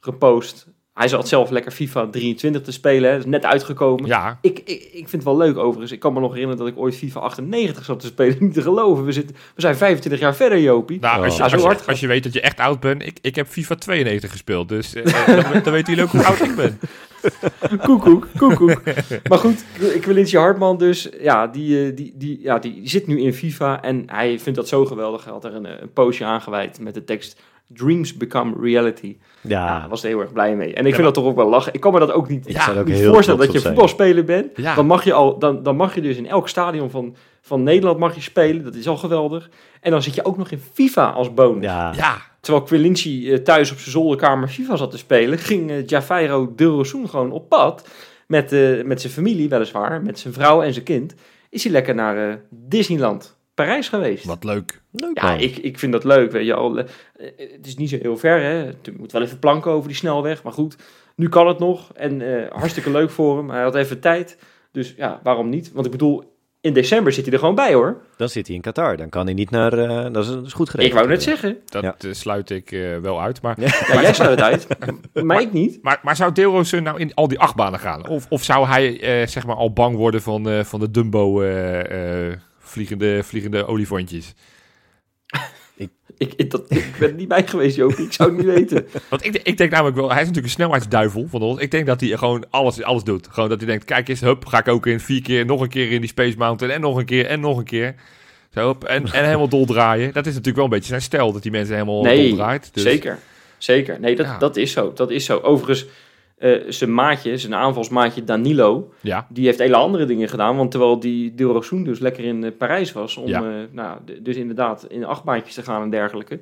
gepost. Hij zat zelf lekker FIFA 23 te spelen, hè. Dat is net uitgekomen. Ja, Ik, ik, ik vind het wel leuk overigens. Ik kan me nog herinneren dat ik ooit FIFA 98 zat te spelen. [LAUGHS] Niet te geloven. We, zitten, we zijn 25 jaar verder, Jopie. Nou, als, je, Ja, als, je, als je weet dat je echt oud bent, ik, ik heb FIFA 92 gespeeld, dus eh, dan, dan weten jullie ook hoe oud ik ben. [LAUGHS] [LAUGHS] Koekoek, koekoek. maar goed, Quilintje Hartman dus, ja die, eh, die, die, ja, die zit nu in FIFA en hij vindt dat zo geweldig. Hij had er een, eh, een postje aangeweid met de tekst Dreams Become Reality. Ja, was er heel erg blij mee. En ik vind dat toch ook wel lachen. Ik kan me dat ook niet, Ja, zou ook niet heel voorstellen dat je voetbalspeler bent. Ja. Dan, mag je al, dan, dan mag je dus in elk stadion van, van Nederland mag je spelen. Dat is al geweldig. En dan zit je ook nog in FIFA als bonus. ja. Ja, Terwijl Quilinci eh, thuis op zijn zolderkamer FIFA zat te spelen, ging uh, Javairo Dilrosun gewoon op pad met, eh, met zijn familie, weliswaar, met zijn vrouw en zijn kind. Is hij lekker naar eh, Disneyland Parijs geweest. wat leuk. leuk Ja, man. ik, ik vind dat leuk. Weet je al. Eh, eh, het is niet zo heel ver, hè. Je moet wel even planken over die snelweg, maar goed. Nu kan het nog en eh, hartstikke leuk voor hem. Hij had even tijd, dus ja, waarom niet? Want ik bedoel, in december zit hij er gewoon bij, hoor. Dan zit hij in Qatar. Dan kan hij niet naar... eh, dat, is, dat is goed geregeld. Ik wou net zeggen. Dat Ja. eh, sluit ik eh, wel uit. Maar, Ja, [LAUGHS] jij sluit het uit, [LAUGHS] maar ik niet. maar, maar zou Deelroos nou in al die achtbanen gaan? Of, of zou hij eh, zeg maar al bang worden van, eh, van de Dumbo eh, eh, vliegende, vliegende olifantjes? Ik, ik, dat, ik ben er niet bij geweest. Ik zou het niet weten. [LAUGHS] Want ik, ik denk namelijk wel, hij is natuurlijk een snelheidsduivel van ons. Ik denk dat hij gewoon alles, alles doet. Gewoon dat hij denkt, kijk eens, hup, ga ik ook in vier keer, nog een keer in die Space Mountain en nog een keer en nog een keer. Zo, en, en helemaal doldraaien. Dat is natuurlijk wel een beetje zijn stijl, dat die mensen helemaal Nee, doldraait. Dus, Zeker. Zeker. Nee, dat, Ja. dat is zo. Dat is zo. Overigens, eh, zijn maatje, zijn aanvalsmaatje Danilo, Ja, die heeft hele andere dingen gedaan. Want terwijl die Dilrosun dus lekker in eh, Parijs was, om Ja. eh, nou, dus inderdaad in achtbaantjes te gaan en dergelijke,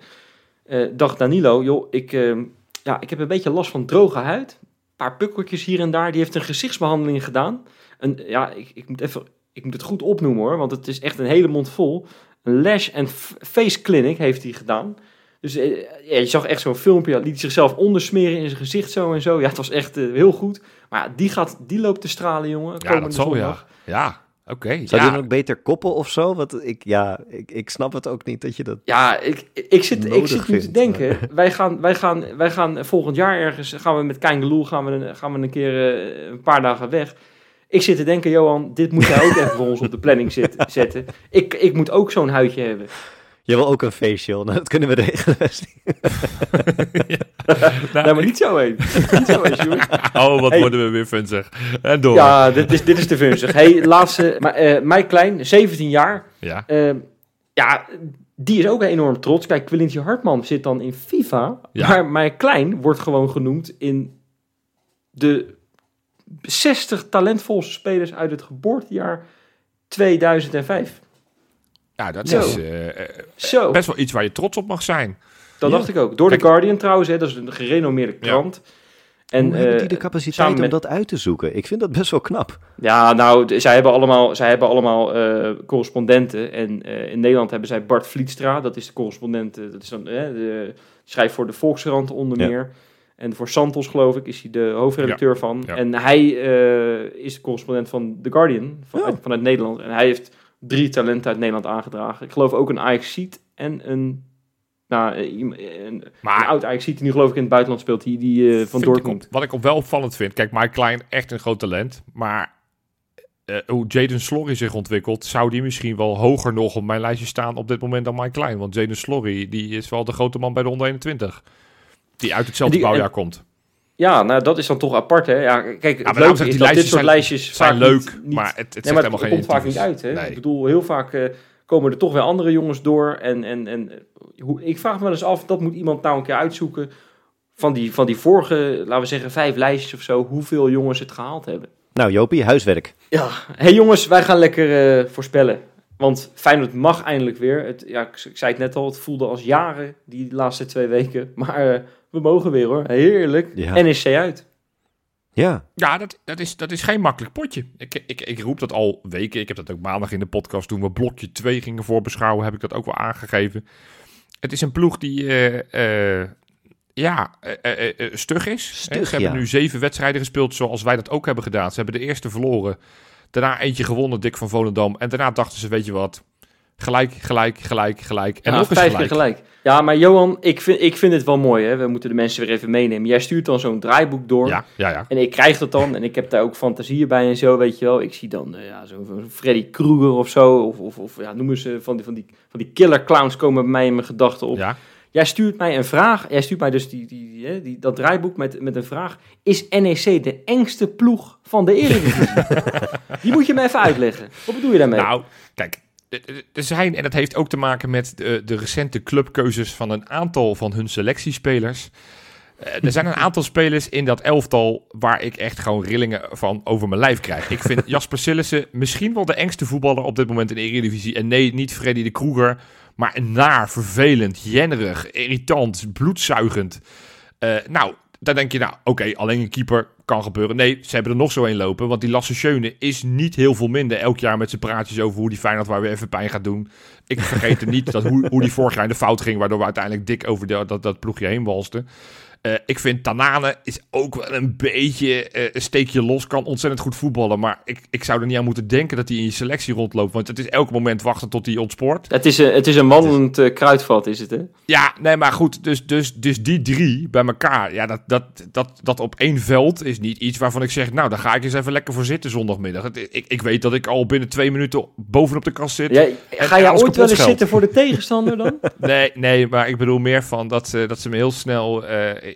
dacht Danilo, joh, ik, eh, ja, ik heb een beetje last van droge huid. Een paar pukkeltjes hier en daar. Die heeft een gezichtsbehandeling gedaan. Een, ja, ik, ik, moet even, ik moet het goed opnoemen hoor, want het is echt een hele mond vol. Een lash en face clinic heeft hij gedaan. Dus eh, ja, je zag echt zo'n filmpje, hij liet zichzelf ondersmeren in zijn gezicht zo en zo. Ja, het was echt eh, heel goed. Maar ja, die, gaat, die loopt te stralen, jongen. ja komende dat zal ja. Ja, oké. Zou ja. die dan ook beter koppen of zo? Want ik, ja, ik, ik snap het ook niet dat je dat... Ja, ik, ik zit, ik zit nu te denken. [LAUGHS] Wij gaan, wij, gaan, wij gaan volgend jaar ergens, gaan we met Kein gaan we, een- gaan we een keer eh, een paar dagen weg. Ik zit te denken, Johan, dit moet jij ook even voor ons op de planning zit- [LAUGHS] zetten. Ik, ik moet ook zo'n huidje hebben. Je wil ook een facial. [LAUGHS] Nou, dat kunnen we regelen. Wesley. [LAUGHS] Nou, nee, maar niet zo heen. niet zo heen, Sjoerd. Oh, wat Hey. worden we weer funzig. En door. Ja, dit is, dit is te vunzig. Hey, laatste, maar, eh Mike Klein, 17 jaar. Ja. Eh, ja, die is ook enorm trots. Kijk, Quilintje Hartman zit dan in FIFA. Ja. Maar Mike Klein wordt gewoon genoemd in de 60 talentvolste spelers uit het geboortejaar 2005. Ja, dat Zo. is eh, eh, Zo, best wel iets waar je trots op mag zijn. dat Ja. dacht ik ook. Door Kijk- The Guardian trouwens, hè, dat is een gerenommeerde krant. En, Hoe hebben eh, die de capaciteit om met- dat uit te zoeken? Ik vind dat best wel knap. Ja, nou, zij hebben allemaal, zij hebben allemaal eh, correspondenten. En eh, in Nederland hebben zij Bart Vlietstra, dat is de correspondent. eh, dat is dan, eh, de, schrijft voor de Volkskrant onder Ja. meer. En voor Santos, geloof ik, is hij de hoofdredacteur van. ja. En hij eh, is de correspondent van The Guardian, vanuit, Oh. vanuit Nederland. En hij heeft drie talenten uit Nederland aangedragen. Ik geloof ook een ajax en een... Nou, eh, een, een Maar oud ajax die nu geloof ik in het buitenland speelt, die, die eh, van vind ik Dortmund. op- wat ik op wel opvallend vind. Kijk, Mike Klein, echt een groot talent. Maar uh, hoe Jaden Slorry zich ontwikkelt, zou die misschien wel hoger nog op mijn lijstje staan op dit moment dan Mike Klein. Want Jaden Slorry, die is wel de grote man bij de 121. Die uit hetzelfde bouwjaar komt. Ja, nou dat is dan toch apart, hè? Ja, kijk, ja, het leuke is dat dit soort zijn, lijstjes zijn leuk, maar het, het, nee, maar het, komt vaak niet uit, hè? Nee. Ik bedoel, heel vaak uh, komen er toch weer andere jongens door. En, en, en hoe, ik vraag me wel eens af, dat moet iemand nou een keer uitzoeken. Van die, van die vorige, laten we zeggen, vijf lijstjes of zo, hoeveel jongens het gehaald hebben. Nou, Jopie, huiswerk. Ja, hey jongens, wij gaan lekker uh, voorspellen. Want Feyenoord mag eindelijk weer. Het, ja, ik, zei het net al, het voelde als jaren die laatste twee weken. Maar uh, we mogen weer hoor. Heerlijk. Ja. NEC uit. Ja, ja dat, dat, is, dat is geen makkelijk potje. Ik, ik, ik roep dat al weken. Ik heb dat ook maandag in de podcast toen we blokje 2 gingen voorbeschouwen. Heb ik dat ook wel aangegeven. Het is een ploeg die uh, uh, ja, stug is. Stug, Ze hebben nu zeven wedstrijden gespeeld zoals wij dat ook hebben gedaan. Ze hebben de eerste verloren. Daarna eentje gewonnen, Dick van Volendam. En daarna dachten ze, weet je wat, Gelijk, gelijk, gelijk, gelijk. En nog eens vijf gelijk. gelijk. Ja, maar Johan, ik vind, ik vind het wel mooi. Hè? We moeten de mensen weer even meenemen. Jij stuurt dan zo'n draaiboek door. Ja, ja, ja. En ik krijg dat dan. En ik heb daar ook fantasieën bij en zo, weet je wel. Ik zie dan uh, ja, zo'n Freddy Krueger of zo. Of, of, of ja, noemen ze van die, van, die, van die killer clowns komen bij mij in mijn gedachten op. Ja. Jij stuurt mij een vraag. Jij stuurt mij dus die, die, die, die, dat draaiboek met, met een vraag. Is NEC de engste ploeg van de Eredivisie? [LAUGHS] die moet je me even uitleggen. Wat bedoel je daarmee? Nou, kijk, er zijn, en dat heeft ook te maken met de, de recente clubkeuzes van een aantal van hun selectiespelers. Uh, er zijn een aantal spelers in dat elftal waar ik echt gewoon rillingen van over mijn lijf krijg. Ik vind [LAUGHS] Jasper Sillissen misschien wel de engste voetballer op dit moment in de Eredivisie. En nee, niet Freddy de Kroeger, maar naar, vervelend, jennerig, irritant, bloedzuigend. Uh, nou, dan denk je, nou, oké, alleen een keeper kan gebeuren. Nee, ze hebben er nog zo een lopen. Want die Lasse Schöne is niet heel veel minder elk jaar met zijn praatjes over hoe die Feyenoord waar weer even pijn gaat doen. Ik vergeet er niet dat hoe, hoe die vorig jaar in de fout ging, waardoor we uiteindelijk dik over dat, dat ploegje heen walsten. Uh, ik vind Tanane is ook wel een beetje uh, een steekje los. Kan ontzettend goed voetballen. Maar ik, ik zou er niet aan moeten denken dat hij in je selectie rondloopt. Want het is elk moment wachten tot hij ontspoort. Het is een, het is een wandelend uh, kruidvat, is het hè? Ja, nee, maar goed. Dus, dus, dus die drie bij elkaar. Ja, dat, dat, dat, dat op één veld is niet iets waarvan ik zeg... Nou, daar ga ik eens even lekker voor zitten zondagmiddag. ik, ik weet dat ik al binnen twee minuten bovenop de kast zit. Ja, ga jij ooit wel eens zitten voor de tegenstander dan? [LAUGHS] nee, nee, maar ik bedoel meer van dat, dat ze me heel snel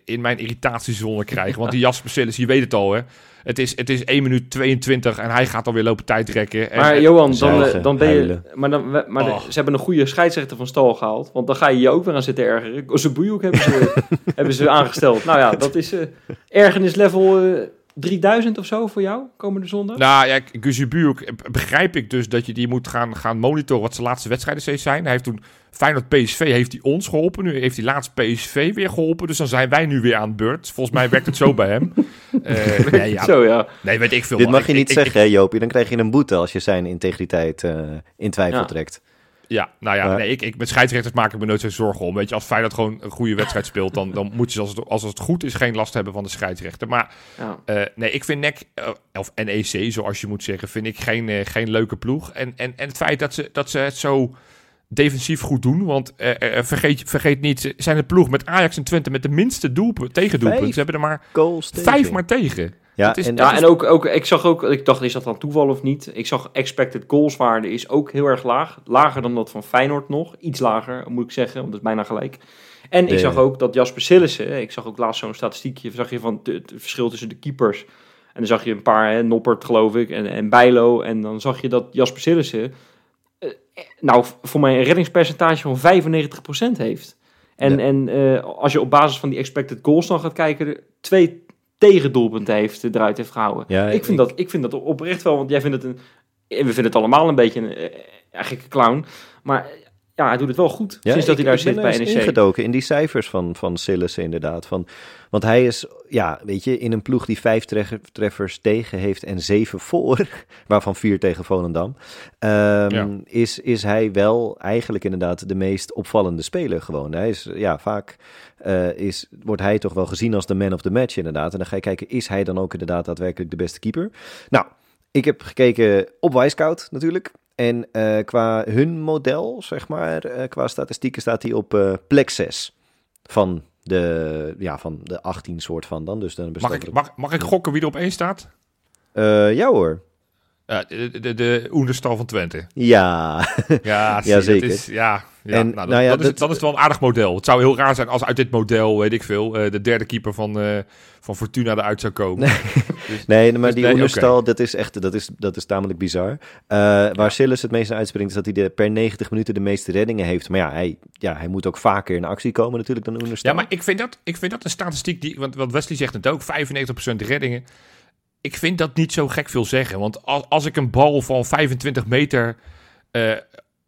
in mijn irritatiezone krijgen. Want die [LAUGHS] Jasper Sillis, je weet het al, hè. Het is, het is 1 minuut 22 en hij gaat alweer lopen tijd rekken. En, maar Johan, dan, eh, dan ben je... Maar, dan, maar oh. ze hebben een goede scheidsrechter van stal gehaald. Want dan ga je je ook weer aan zitten ergeren. Boeihoek hebben ze, [LAUGHS] hebben ze aangesteld. Nou ja, dat is uh, ergernislevel... Uh, 3000 of zo voor jou komende zondag? Nou ja, Guzubuuk begrijp ik dus dat je die moet gaan, gaan monitoren wat zijn laatste wedstrijden steeds zijn. Hij heeft toen Feyenoord PSV heeft hij ons geholpen. Nu heeft hij laatst PSV weer geholpen. Dus dan zijn wij nu weer aan de beurt. Volgens mij werkt het zo bij hem. Uh, [LAUGHS] nee, ja. Zo ja. Nee, weet ik veel. Dit mag je niet zeggen, hè, Joopie. Dan krijg je een boete als je zijn integriteit uh, in twijfel trekt. Ja, nou ja, nee, ik, ik, met scheidsrechters maak ik me nooit zo zorgen om. Weet je, als Feyenoord gewoon een goede wedstrijd speelt, dan, dan moet je als het, als het goed is geen last hebben van de scheidsrechter. Maar ja. uh, nee, ik vind NEC, uh, of NEC zoals je moet zeggen, vind ik geen, uh, geen leuke ploeg. En, en, en het feit dat ze, dat ze het zo defensief goed doen. Want uh, uh, vergeet, vergeet niet, ze zijn een ploeg met Ajax en Twente met de minste doelpunt. Ze hebben er maar vijf maar tegen. Ja, is, en, ja, en ook, ook, ik zag ook, ik dacht, is dat dan toeval of niet? Ik zag expected goals waarde is ook heel erg laag. Lager dan dat van Feyenoord nog. Iets lager, moet ik zeggen, want dat is bijna gelijk. En ik zag ook dat Jasper Sillissen, ik zag ook laatst zo'n statistiekje, zag je van het verschil tussen de keepers. En dan zag je een paar, hè, Noppert geloof ik, en, en Bijlo. En dan zag je dat Jasper Sillissen nou, voor mij een reddingspercentage van 95% heeft. En, en uh, als je op basis van die expected goals dan gaat kijken, twee tegendoelpunten heeft eruit heeft gehouden. Ja, ik, vind Dat, ik vind dat oprecht wel, want jij vindt het een. We vinden het allemaal een beetje een, een clown. Maar ja, hij doet het wel goed ja, sinds dat hij daar zit bij NEC. ingedoken in die cijfers van, van Sillis inderdaad. Van, want hij is, ja, weet je, in een ploeg die vijf treffers tegen heeft en zeven voor, [LAUGHS] waarvan vier tegen Volendam, um, is, is hij wel eigenlijk inderdaad de meest opvallende speler gewoon. Hij is, ja, vaak uh, is, wordt hij toch wel gezien als de man of the match inderdaad. En dan ga je kijken, is hij dan ook inderdaad daadwerkelijk de beste keeper? Nou, ik heb gekeken op Wisecout natuurlijk. En uh, qua hun model, zeg maar, uh, qua statistieken staat hij op uh, plek 6 van de, ja, van de 18 soort van dan. Dus dan mag, ik, mag, mag ik gokken wie er op 1 staat? ja hoor. de, de, de Oenerstal van Twente. Ja, ja, [LAUGHS] ja zeker. Is, ja, ja, en, nou, nou ja, dat, is, dat, is wel een aardig model. Het zou heel raar zijn als uit dit model, weet ik veel, uh, de derde keeper van, uh, van Fortuna eruit zou komen. Nee, [LAUGHS] dus, nee maar dus die nee, okay. dat is echt, dat is, dat is tamelijk bizar. Uh, waar ja. Het meeste uitspringt, is dat hij de, per 90 minuten de meeste reddingen heeft. Maar ja hij, ja, hij moet ook vaker in actie komen natuurlijk dan Oenerstal. Ja, maar ik vind dat, ik vind dat een statistiek, die, want, want Wesley zegt het ook, 95% reddingen ik vind dat niet zo gek veel zeggen. Want als, als ik een bal van 25 meter uh,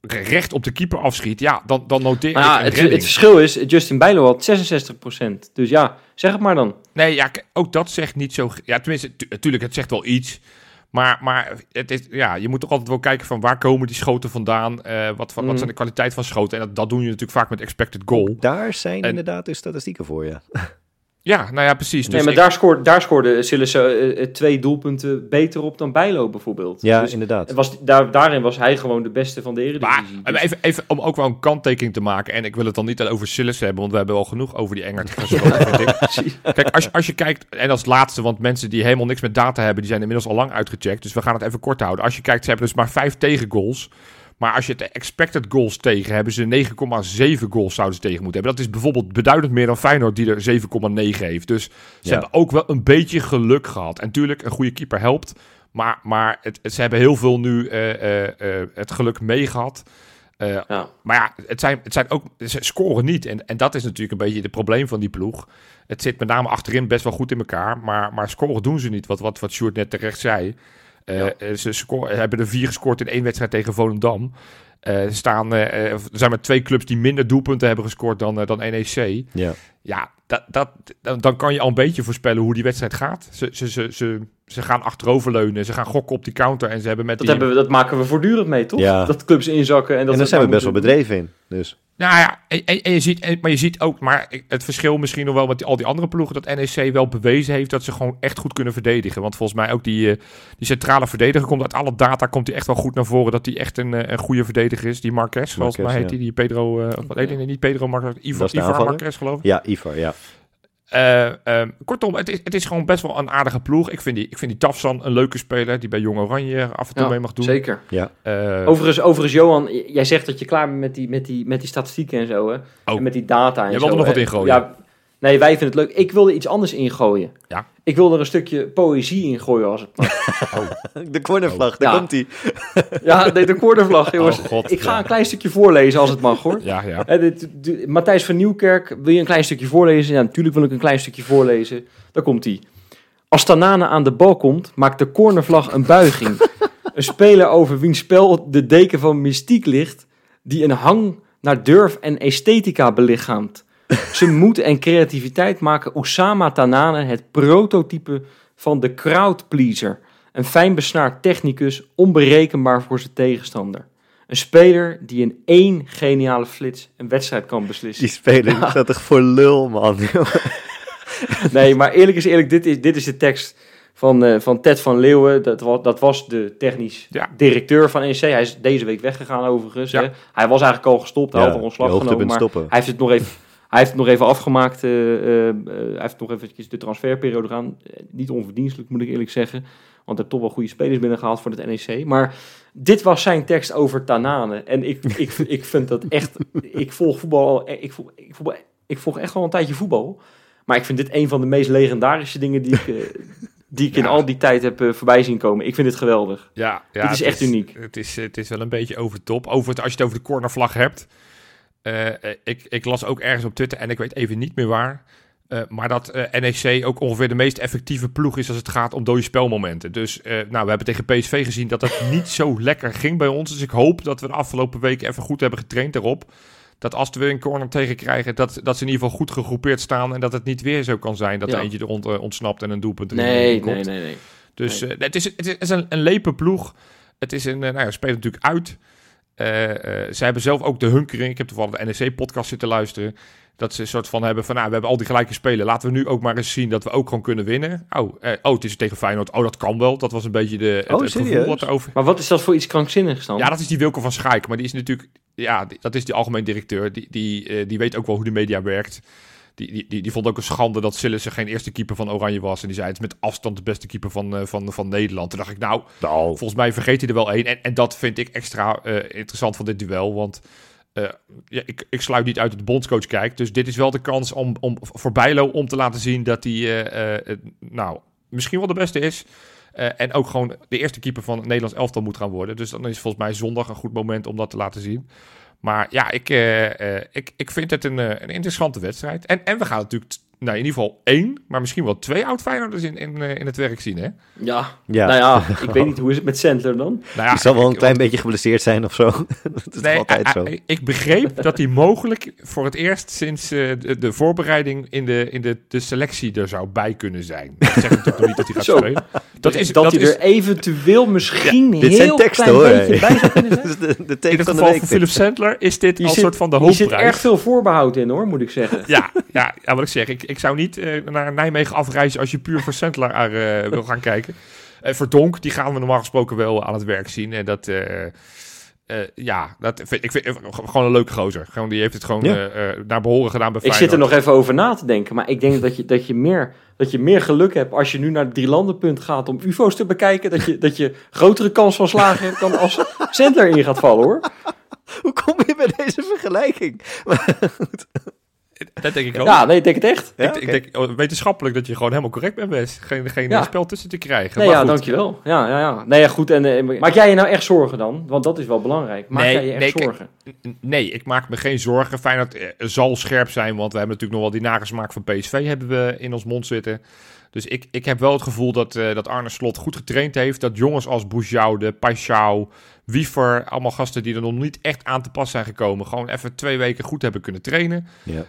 recht op de keeper afschiet, ja, dan, dan noteer ja, ik het, het, verschil is, Justin Bijlo had 66%. Dus ja, zeg het maar dan. Nee, ja, ook dat zegt niet zo... Ja, tenminste, natuurlijk, het zegt wel iets. Maar, maar het is, ja, je moet toch altijd wel kijken van waar komen die schoten vandaan? Uh, wat, wat, mm. zijn de kwaliteit van schoten? En dat, dat doen je natuurlijk vaak met expected goal. Daar zijn en, inderdaad de statistieken voor, ja. [LAUGHS] Ja, nou ja, precies. Dus nee, maar daar, scoorde, daar scoorde Sillissen uh, twee doelpunten beter op dan Bijlo bijvoorbeeld. Ja, dus inderdaad. Was, daar, daarin was hij gewoon de beste van de Eredivisie. Maar dus. even, even om ook wel een kanttekening te maken. En ik wil het dan niet over Sillissen hebben, want we hebben al genoeg over die Engert [LAUGHS] gesproken. Kijk, als, als je kijkt, en als laatste, want mensen die helemaal niks met data hebben, die zijn inmiddels al lang uitgecheckt. Dus we gaan het even kort houden. Als je kijkt, ze hebben dus maar vijf tegengoals. Maar als je het expected goals tegen hebben ze 9,7 goals zouden ze tegen moeten hebben. Dat is bijvoorbeeld beduidend meer dan Feyenoord die er 7,9 heeft. Dus ze hebben ook wel een beetje geluk gehad. En natuurlijk, een goede keeper helpt. Maar, maar het, ze hebben heel veel nu uh, uh, uh, het geluk meegehad. Ja. Maar ja, het zijn, het zijn ook, ze scoren niet. En, en dat is natuurlijk een beetje het probleem van die ploeg. Het zit met name achterin best wel goed in elkaar. Maar, maar scoren doen ze niet, wat, wat, wat Sjoerd net terecht zei. Uh, Ze scoren, hebben er vier gescoord in één wedstrijd tegen Volendam. Uh, er, staan, uh, er zijn maar twee clubs die minder doelpunten hebben gescoord dan, dan NEC. Ja, ja dat, dat, dan kan je al een beetje voorspellen hoe die wedstrijd gaat. Ze, ze, ze, ze, ze gaan achteroverleunen, ze gaan gokken op die counter. En ze hebben met dat, die... hebben we, dat maken we voortdurend mee, toch? Ja. Dat clubs inzakken. En, dat en daar zijn we best wel bedreven in. Dus. Nou ja, en, en, je ziet, maar je ziet ook, maar het verschil misschien nog wel met die, al die andere ploegen, dat NEC wel bewezen heeft dat ze gewoon echt goed kunnen verdedigen. Want volgens mij ook die, uh, die centrale verdediger komt uit alle data, komt hij echt wel goed naar voren dat hij echt een, uh, een goede verdediger is. Die Marquez, volgens mij heet hij, die Pedro, uh, wat heet hij, niet Pedro Marquez, Ivar, Ivar Marquez geloof ik. Ja, Ivar, ja. Uh, um, kortom, het is, het is gewoon best wel een aardige ploeg. Ik vind die, ik vind die Tafsan een leuke speler die bij Jong Oranje af en toe ja, mee mag doen. Zeker. Ja. Uh, overigens, overigens, Johan, jij zegt dat je klaar bent met die, met die, met die statistieken en zo. Hè? Oh. En met die data en jij zo. wilde nog wat ingooien. Ja, nee, wij vinden het leuk. Ik wilde iets anders ingooien. Ja. Ik wilde er een stukje poëzie ingooien als het mag. [LAUGHS] oh. De cornervlag, daar ja. komt hij. [LAUGHS] ja, nee, de cornervlag, jongens. Oh, God, ik ga ja. een klein stukje voorlezen als het mag, hoor. Ja, ja. En dit, dit, Matthijs van Nieuwkerk, wil je een klein stukje voorlezen? Ja, natuurlijk wil ik een klein stukje voorlezen. Daar komt hij. Als Tanane aan de bal komt, maakt de cornervlag een buiging. [LAUGHS] een speler over wiens spel de deken van mystiek ligt, die een hang naar durf en esthetica belichaamt. Zijn moed en creativiteit maken Osama Tanane het prototype van de crowdpleaser. Een fijn besnaard technicus, onberekenbaar voor zijn tegenstander. Een speler die in één geniale flits een wedstrijd kan beslissen. Die speler ja. [LAUGHS] staat toch voor lul, man. nee, maar eerlijk is eerlijk, dit is, dit is de tekst van, uh, van Ted van Leeuwen. Dat was, dat was de technisch ja. directeur van NEC. Hij is deze week weggegaan overigens. Ja. Hè. Hij was eigenlijk al gestopt, hij had al ontslag genomen. Maar stoppen. hij heeft het nog even... Hij heeft het nog even afgemaakt. Uh, uh, hij heeft nog eventjes de transferperiode gaan. niet onverdienstelijk, moet ik eerlijk zeggen. Want hij heeft toch wel goede spelers binnengehaald voor het NEC. Maar dit was zijn tekst over Tanane. En ik, ik, [LAUGHS] ik vind dat echt... Ik volg voetbal... Ik volg, ik, volg, ik volg echt al een tijdje voetbal. Maar ik vind dit een van de meest legendarische dingen die ik... Die ik ja. in al die tijd heb uh, voorbij zien komen. Ik vind het geweldig. Ja, ja dit is echt is, uniek. Het is, het is wel een beetje over top. Over het, als je het over de cornervlag hebt... Uh, ik, ik, las ook ergens op Twitter, en ik weet even niet meer waar, uh, maar dat uh, NEC ook ongeveer de meest effectieve ploeg is als het gaat om dode spelmomenten. Dus nou, we hebben tegen PSV gezien dat dat niet zo lekker ging bij ons. Dus ik hoop dat we de afgelopen weken even goed hebben getraind daarop. Dat als we weer een corner tegen krijgen, dat, dat ze in ieder geval goed gegroepeerd staan. En dat het niet weer zo kan zijn dat ja. er eentje er ontsnapt en een doelpunt erin nee, komt. Nee, nee, nee. Dus nee. het, is, het is een, een lepe ploeg. Het is een, nou ja, speelt natuurlijk uit. Uh, uh, ze hebben zelf ook de hunkering. Ik heb toevallig de NEC-podcast zitten luisteren. Dat ze een soort van hebben van, nou, we hebben al die gelijke spelen. Laten we nu ook maar eens zien dat we ook gewoon kunnen winnen. Oh, uh, oh het is tegen Feyenoord. Oh, dat kan wel. Dat was een beetje de, het, oh, het gevoel wat erover... Maar wat is dat voor iets krankzinnigs dan? Ja, dat is die Wilco van Schaik. Maar die is natuurlijk... Ja, die, dat is die algemeen directeur. Die, die, die weet ook wel hoe de media werkt. Die, die, die, die vond ook een schande dat Sillissen geen eerste keeper van Oranje was. En die zei, het is met afstand de beste keeper van, van, van Nederland. Toen dacht ik, nou, nou, volgens mij vergeet hij er wel één. En, en dat vind ik extra interessant van dit duel, want... ja, ik, ik sluit niet uit dat de bondscoach kijkt. Dus dit is wel de kans om, om voor Bijlo om te laten zien dat hij nou, misschien wel de beste is. Uh, en ook gewoon de eerste keeper van het Nederlands elftal moet gaan worden. Dus dan is volgens mij zondag een goed moment om dat te laten zien. Maar ja, ik, uh, ik, ik vind het een, een interessante wedstrijd. En, en we gaan natuurlijk nou, in ieder geval één, maar misschien wel twee oud-Feyenoorders in, in, in het werk zien, hè? Ja, ja. nou ja, [LAUGHS] ik weet niet, hoe is het met Sandler dan? Nou ja, zal wel een klein beetje geblesseerd zijn of zo. [LAUGHS] dat is nee, altijd zo. Ik begreep dat hij mogelijk voor het eerst sinds uh, de, de, voorbereiding in, de, in de, de selectie er zou bij kunnen zijn. Ik zeg natuurlijk niet dat hij gaat spelen. Dat, is, dat, dat hij is... er eventueel misschien ja, heel teksten, klein hoor, beetje [LAUGHS] bij zou kunnen zijn. de, [LAUGHS] de, de in het geval van Philip Sandler is dit een soort van de hoofdprijs. Er zit erg veel voorbehoud in hoor, moet ik zeggen. Ja, ja, ja wat ik zeg, ik, ik zou niet uh, naar Nijmegen afreizen als je puur voor Sandler uh, wil gaan kijken. Uh, voor Donk, die gaan we normaal gesproken wel aan het werk zien. En dat, ja, dat vind, ik vind gewoon een leuke gozer. Gewoon, die heeft het gewoon naar behoren gedaan bij Ik zit er nog even over na te denken. Maar ik denk dat je, dat je, meer, dat je meer geluk hebt als je nu naar het drielandenpunt gaat om ufo's te bekijken. Dat je, dat je grotere kans van slagen hebt dan als Sandler in gaat vallen hoor. Hoe kom je bij deze vergelijking? [LAUGHS] Dat denk ik ook. Ja, nee, ik denk het echt. ik, ik, denk oh, wetenschappelijk dat je gewoon helemaal correct bent best. Geen, geen spel tussen te krijgen. Nee, maar ja, goed. dankjewel. Ja, ja, ja. Nee, ja, goed. En, uh, maak jij je nou echt zorgen dan? Want dat is wel belangrijk. Maak nee, jij je echt nee, zorgen? nee, ik maak me geen zorgen. Feyenoord uh, zal scherp zijn, want we hebben natuurlijk nog wel die nagesmaak van PSV hebben we in ons mond zitten. Dus ik, ik heb wel het gevoel dat, uh, dat Arne Slot goed getraind heeft. Dat jongens als Boujoude, Paixão, Wiever, allemaal gasten die er nog niet echt aan te pas zijn gekomen, gewoon even twee weken goed hebben kunnen trainen. Ja.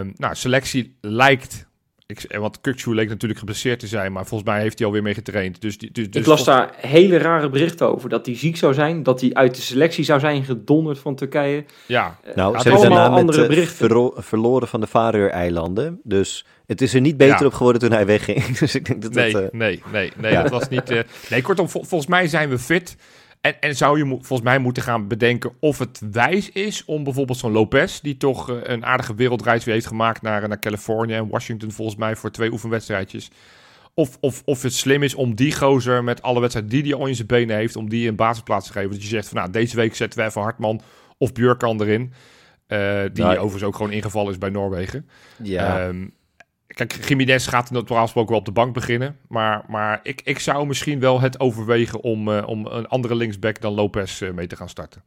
Uh, nou, selectie lijkt ik, want Kukcu leek natuurlijk geblesseerd te zijn, maar volgens mij heeft hij alweer mee getraind. Dus, dus, dus ik las daar hele rare berichten over. Dat hij ziek zou zijn, dat hij uit de selectie zou zijn gedonderd van Turkije. Ja, uh, nou, ze hebben allemaal andere met, berichten. verloren van de Faroe-eilanden. Dus het is er niet beter op geworden toen hij wegging. [LAUGHS] dus ik denk dat nee, dat, uh... nee, nee, nee, dat was niet... Uh, nee, kortom, vol, volgens mij zijn we fit. En, en zou je volgens mij moeten gaan bedenken of het wijs is om bijvoorbeeld zo'n Lopez, die toch uh, een aardige wereldreis weer heeft gemaakt naar, naar Californië en Washington volgens mij voor twee oefenwedstrijdjes. Of, of, of het slim is om die gozer met alle wedstrijden die hij al in zijn benen heeft, om die een basisplaats te geven. Dat je zegt van nou, deze week zetten we even Hartman of Björkan erin. Uh, die nou, overigens ook gewoon ingevallen is bij Noorwegen. Ja. Um, Kijk, Jiménez gaat normaal gesproken wel op de bank beginnen. Maar, maar ik, ik zou misschien wel het overwegen om, uh, om een andere linksback dan Lopez uh, mee te gaan starten.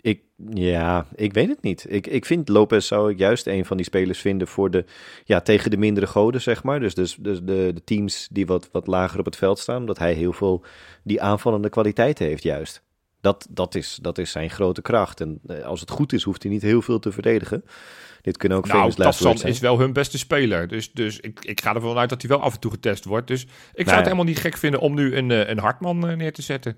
Ik, ja, ik weet het niet. Ik, ik vind Lopez zou ik juist een van die spelers vinden voor de, ja, tegen de mindere goden, zeg maar. Dus, dus, dus de, de teams die wat, wat lager op het veld staan, omdat hij heel veel die aanvallende kwaliteit heeft juist. Dat, dat, is, dat is zijn grote kracht. En eh, als het goed is, hoeft hij niet heel veel te verdedigen. Dit kunnen ook nou, Tassan is wel hun beste speler. Dus, dus ik, ik ga ervan uit dat hij wel af en toe getest wordt. Dus ik zou het helemaal niet gek vinden om nu een, eh, een Hartman eh, neer te zetten.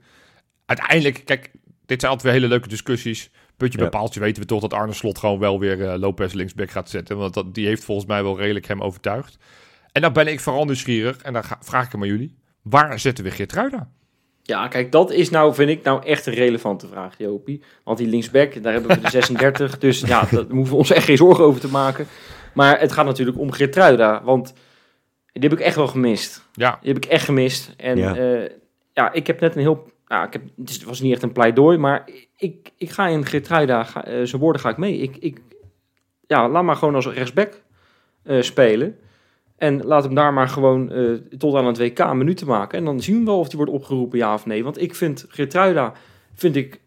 Uiteindelijk, kijk, dit zijn altijd weer hele leuke discussies. Puntje ja. bij paaltje weten we toch dat Arne Slot gewoon wel weer uh, Lopez linksback gaat zetten. Want dat, die heeft volgens mij wel redelijk hem overtuigd. En dan ben ik vooral nieuwsgierig. En dan ga, vraag ik hem aan jullie. Waar zetten we Geertruida? Ja, kijk, dat is nou, vind ik nou echt een relevante vraag, Jopie. Want die linksback, daar hebben we de 36, dus ja, [LAUGHS] daar hoeven we ons echt geen zorgen over te maken. Maar het gaat natuurlijk om Geertruida, want die heb ik echt wel gemist. Ja. Die heb ik echt gemist. En ja, uh, ja ik heb net een heel... Nou, ik heb, het was niet echt een pleidooi, maar ik, ik ga in Geertruida, ga, uh, zijn woorden ga ik mee. Ik, ik, ja, laat maar gewoon als rechtsback uh, spelen. En laat hem daar maar gewoon uh, tot aan het WK minuten maken. En dan zien we wel of hij wordt opgeroepen, ja of nee. Want ik vind Gertruida, vind ik,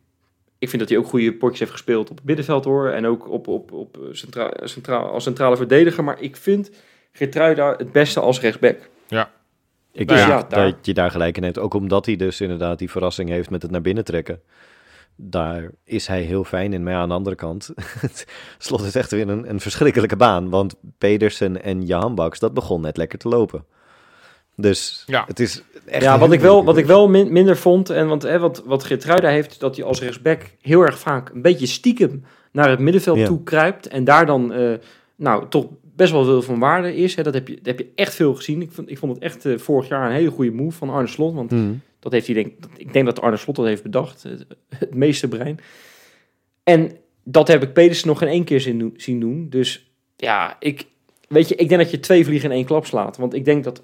ik vind dat hij ook goede potjes heeft gespeeld op het middenveld hoor. En ook op, op, op centra centraal, als centrale verdediger. Maar ik vind Gertruida het beste als rechtsback. Ja. Ik denk ja, dat je daar gelijk in hebt. Ook omdat hij dus inderdaad die verrassing heeft met het naar binnen trekken daar is hij heel fijn in. Maar ja, aan de andere kant, het [LAUGHS] slot is echt weer een, een verschrikkelijke baan. Want Pedersen en Jan Baks, dat begon net lekker te lopen. Dus ja. het is echt Ja, wat ik wel, wat ik wel minder vond, en want hè, wat, wat Geertruida heeft, dat hij als rechtsback heel erg vaak een beetje stiekem naar het middenveld ja. toe kruipt. En daar dan, uh, nou, toch best wel veel van waarde is. Hè. Dat, heb je, dat heb je echt veel gezien. Ik vond, ik vond het echt uh, vorig jaar een hele goede move van Arne Slot. Want mm. Dat heeft hij denk, ik denk dat Arne Slot dat heeft bedacht. Het, het, meeste brein. En dat heb ik Pedersen nog geen één keer zien doen. Dus ja, ik, weet je, ik denk dat je twee vliegen in één klap slaat. Want ik denk dat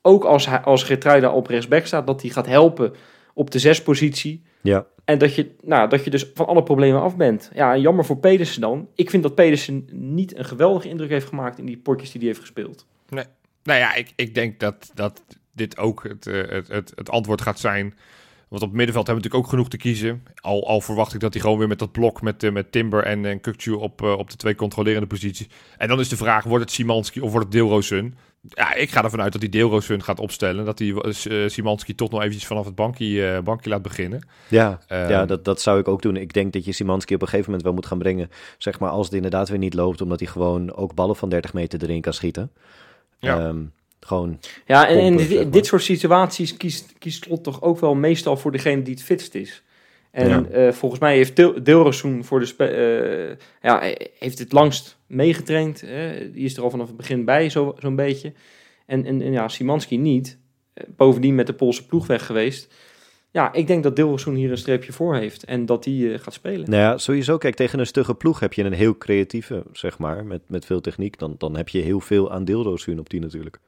ook als, hij, als Gertruida op rechtsback staat, dat hij gaat helpen op de zespositie. Ja. En dat je, nou, dat je dus van alle problemen af bent. Ja, jammer voor Pedersen dan. Ik vind dat Pedersen niet een geweldige indruk heeft gemaakt in die potjes die hij heeft gespeeld. Nee. Nou ja, ik, ik denk dat, dat dit ook het, eh, het, het, het antwoord gaat zijn. Want op het middenveld hebben we natuurlijk ook genoeg te kiezen. Al, al verwacht ik dat hij gewoon weer met dat blok met, uh, met Timber en, en Kukcu op, uh, op de twee controlerende posities. En dan is de vraag, wordt het Simanski of wordt het Deelroosun? Ja, ik ga ervan uit dat hij Deelroosun gaat opstellen. Dat hij uh, Simanski toch nog eventjes vanaf het bankje, bankje laat beginnen. Ja, um, ja dat, dat zou ik ook doen. Ik denk dat je Simanski op een gegeven moment wel moet gaan brengen. Zeg maar als het inderdaad weer niet loopt, omdat hij gewoon ook ballen van 30 meter erin kan schieten. Ja. Um, gewoon ja, en dit, zeg maar. dit soort situaties kiest, kiest Slot toch ook wel meestal voor degene die het fitst is. En Ja. eh, volgens mij heeft Deel- Deelrosun voor de spe- eh, ja, hij heeft het langst meegetraind. hè. die is er al vanaf het begin bij, zo- zo'n beetje. En, en, en ja, Simanski niet. Eh, bovendien met de Poolse ploeg weg geweest. Ja, ik denk dat Deelrosun hier een streepje voor heeft. En dat die eh, gaat spelen. Nou ja, sowieso, kijk, tegen een stugge ploeg heb je een heel creatieve, zeg maar, met, met veel techniek. Dan, dan heb je heel veel aan deelrooshuun op die natuurlijk.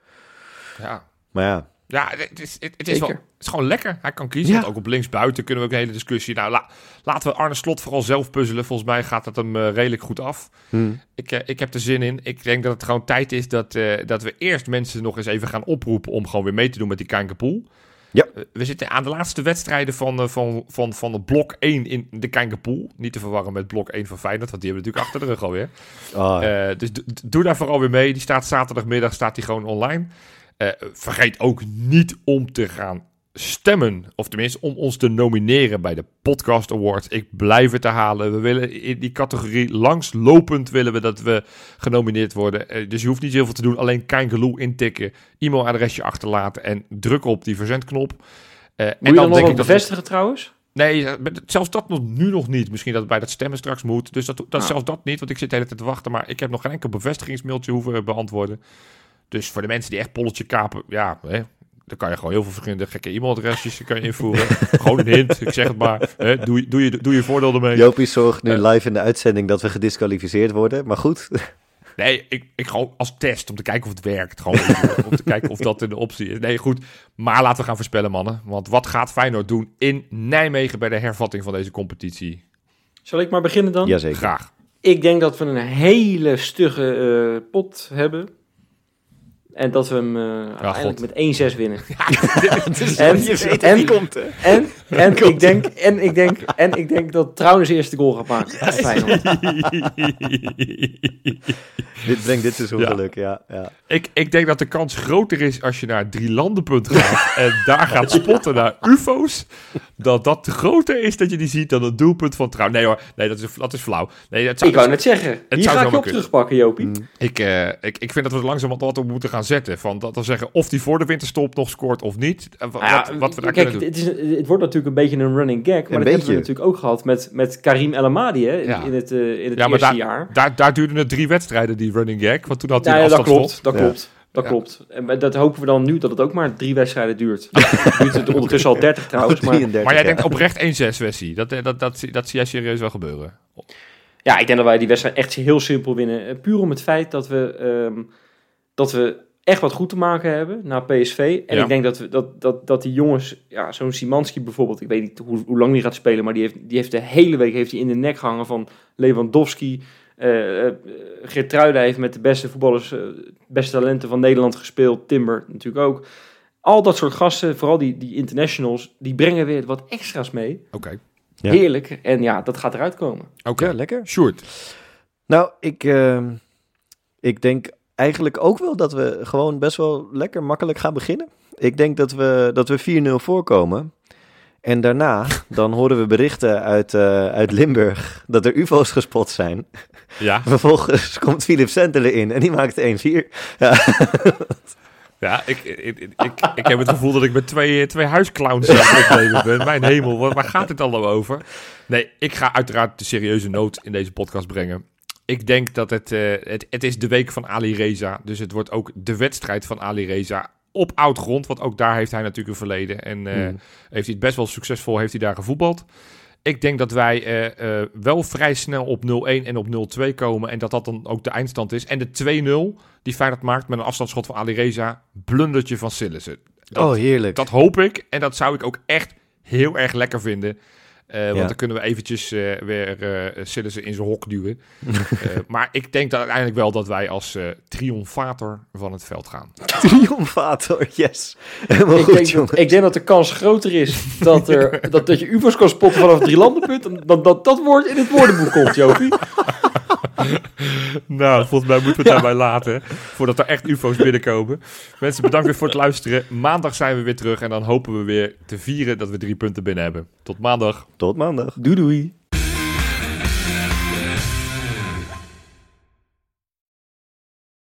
Ja, Maar ja, ja het, is, het, het is wel, het is gewoon lekker. Hij kan kiezen. Ja. Want ook op linksbuiten kunnen we ook een hele discussie. Nou, la- laten we Arne Slot vooral zelf puzzelen. Volgens mij gaat het hem eh, redelijk goed af. hm, Ik, eh, ik heb er zin in. Ik denk dat het gewoon tijd is dat, eh, dat we eerst mensen nog eens even gaan oproepen om gewoon weer mee te doen met die Kijkerpool. Ja. We zitten aan de laatste wedstrijden van, van, van, van het blok 1 in de Kijkerpool. Niet te verwarren met blok 1 van Feyenoord, want die hebben we natuurlijk achter de rug alweer. ah, Eh, dus do- doe daar vooral weer mee. Die staat zaterdagmiddag staat die gewoon online. Eh, vergeet ook niet om te gaan stemmen. Of tenminste om ons te nomineren bij de Podcast Awards. Ik blijf het herhalen. We willen in die categorie langslopend willen we dat we genomineerd worden. Eh, dus je hoeft niet heel veel te doen. Alleen Kangaloo intikken, e-mailadresje achterlaten en druk op die verzendknop. Eh, je dan denk ik dat- bevestigen trouwens? Nee, zelfs dat nog, nu nog niet. Misschien dat het bij dat stemmen straks moet. Dus dat, dat Ah. zelfs dat niet, want ik zit de hele tijd te wachten. Maar ik heb nog geen enkel bevestigingsmailtje hoeven beantwoorden. Dus voor de mensen die echt polletje kapen, ja, hè, dan kan je gewoon heel veel verschillende gekke e-mailadresjes kan je invoeren. [LAUGHS] gewoon een hint, ik zeg het maar. Hè, doe, je- doe, je, doe je voordeel ermee. Jopie zorgt nu Eh. live in de uitzending dat we gedisqualificeerd worden. Maar goed, [LAUGHS] Nee, ik, ik gewoon als test om te kijken of het werkt. Gewoon om te kijken of dat een optie is. Nee, goed. Maar laten we gaan voorspellen, mannen. Want wat gaat Feyenoord doen in Nijmegen bij de hervatting van deze competitie? Zal ik maar beginnen dan? jazeker. Graag. Ik denk dat we een hele stugge eh, pot hebben. En dat we hem eh, uiteindelijk God. met 1-6 winnen. [LAUGHS] Dus En- je en- wie komt, hè? En, [LAUGHS] en, ik denk, en, ik denk, en ik denk dat Trouwens de eerste goal gaat maken. [LAUGHS] Dit brengt dit seizoen Ja. geluk, ja. ja. Ik, ik denk dat de kans groter is als je naar drielandenpunt gaat en daar gaat spotten naar ufo's. Dat dat groter is dat je die ziet dan het doelpunt van trouw. Nee hoor, nee, dat is, dat is flauw. Nee, dat zou, Ik wou net zeggen. Hier zou ga ik je op kunnen. terugpakken, Jopie. Mm. ik, eh, ik, ik vind dat we er langzaam wat op moeten gaan zetten. Van dat dan zeggen of die voor de winterstop nog scoort of niet. En wa- Nou ja, wat, wat we daar kijk, kunnen doen. het, is, het wordt natuurlijk een beetje een running gag. Maar dat hebben we natuurlijk ook gehad met, met Karim El Amadi hè, in, Ja. in het, eh, in het Ja, maar eerste jaar. Daar, daar duurde het drie wedstrijden, die running gag. Want toen had hij Ja, dat klopt. Dat Ja. klopt. Dat Ja. klopt. En maar dat hopen we dan nu dat het ook maar drie wedstrijden duurt. [LAUGHS] Het duurt het ondertussen al 30 trouwens. [LAUGHS] Maar 33, Maar jij ja. denkt oprecht 1-6 versie. Dat, eh, dat, dat, zie- dat zie jij serieus wel gebeuren. Ja, ik denk dat wij die wedstrijd echt heel simpel winnen. Eh, Puur om het feit dat we, ehm, dat we echt wat goed te maken hebben na PSV. En Ja. ik denk dat, we, dat, dat, dat die jongens, ja, zo'n Simanski bijvoorbeeld, ik weet niet hoe, hoe lang die gaat spelen, maar die heeft, die heeft de hele week heeft hij in de nek gehangen van Lewandowski. Eh eh, Geertruida heeft met de beste voetballers, eh, beste talenten van Nederland gespeeld. Timber natuurlijk ook. Al dat soort gasten, vooral die, die internationals, die brengen weer wat extra's mee. Oké. Ja. Heerlijk. En ja, dat gaat eruit komen. Oké. Ja, lekker. Sjoerd. Nou, ik, ehm, ik denk eigenlijk ook wel dat we gewoon best wel lekker makkelijk gaan beginnen. Ik denk dat we, dat we 4-0 voorkomen. En daarna, [LAUGHS] dan horen we berichten uit, eh, uit Limburg dat er ufo's gespot zijn. Ja. [LAUGHS] Vervolgens komt Philip Sendelen in en die maakt 1-4. Ja. [LAUGHS] Ja, ik, ik, ik, ik, heb het gevoel dat ik met twee, twee huisclowns aan het ben. Mijn hemel, waar, waar gaat dit allemaal over? Nee, ik ga uiteraard de serieuze noot in deze podcast brengen. Ik denk dat het, eh, het, het is de week van Ali Reza. Dus het wordt ook de wedstrijd van Ali Reza op oud grond. Want ook daar heeft hij natuurlijk een verleden. En eh, Mm. heeft hij het best wel succesvol heeft hij daar gevoetbald. Ik denk dat wij uh, wel vrij snel op 0-1 en op 0-2 komen. En dat dat dan ook de eindstand is. En de 2-0 die Feyenoord maakt met een afstandsschot van Alireza. Blundertje van Sillissen. oh, heerlijk. Dat hoop ik. En dat zou ik ook echt heel erg lekker vinden. Uh, want dan kunnen we eventjes uh, weer uh, ze in zijn hok duwen. [LAUGHS] maar ik denk dat uiteindelijk wel dat wij als triomfator van het veld gaan. [LAUGHS] Triomfator, yes. ik, denk dat, ik, denk dat, de kans groter is dat, er, [LAUGHS] dat, dat je UFO's kan spotten vanaf drie landenpunten. Dat, dat dat woord in het woordenboek komt, Jopie. [LAUGHS] nou, volgens mij moeten we het daarbij laten. Voordat er echt UFO's binnenkomen. Mensen, bedankt weer voor het luisteren. Maandag zijn we weer terug. En dan hopen we weer te vieren dat we drie punten binnen hebben. Tot maandag. Tot maandag. Doei doei.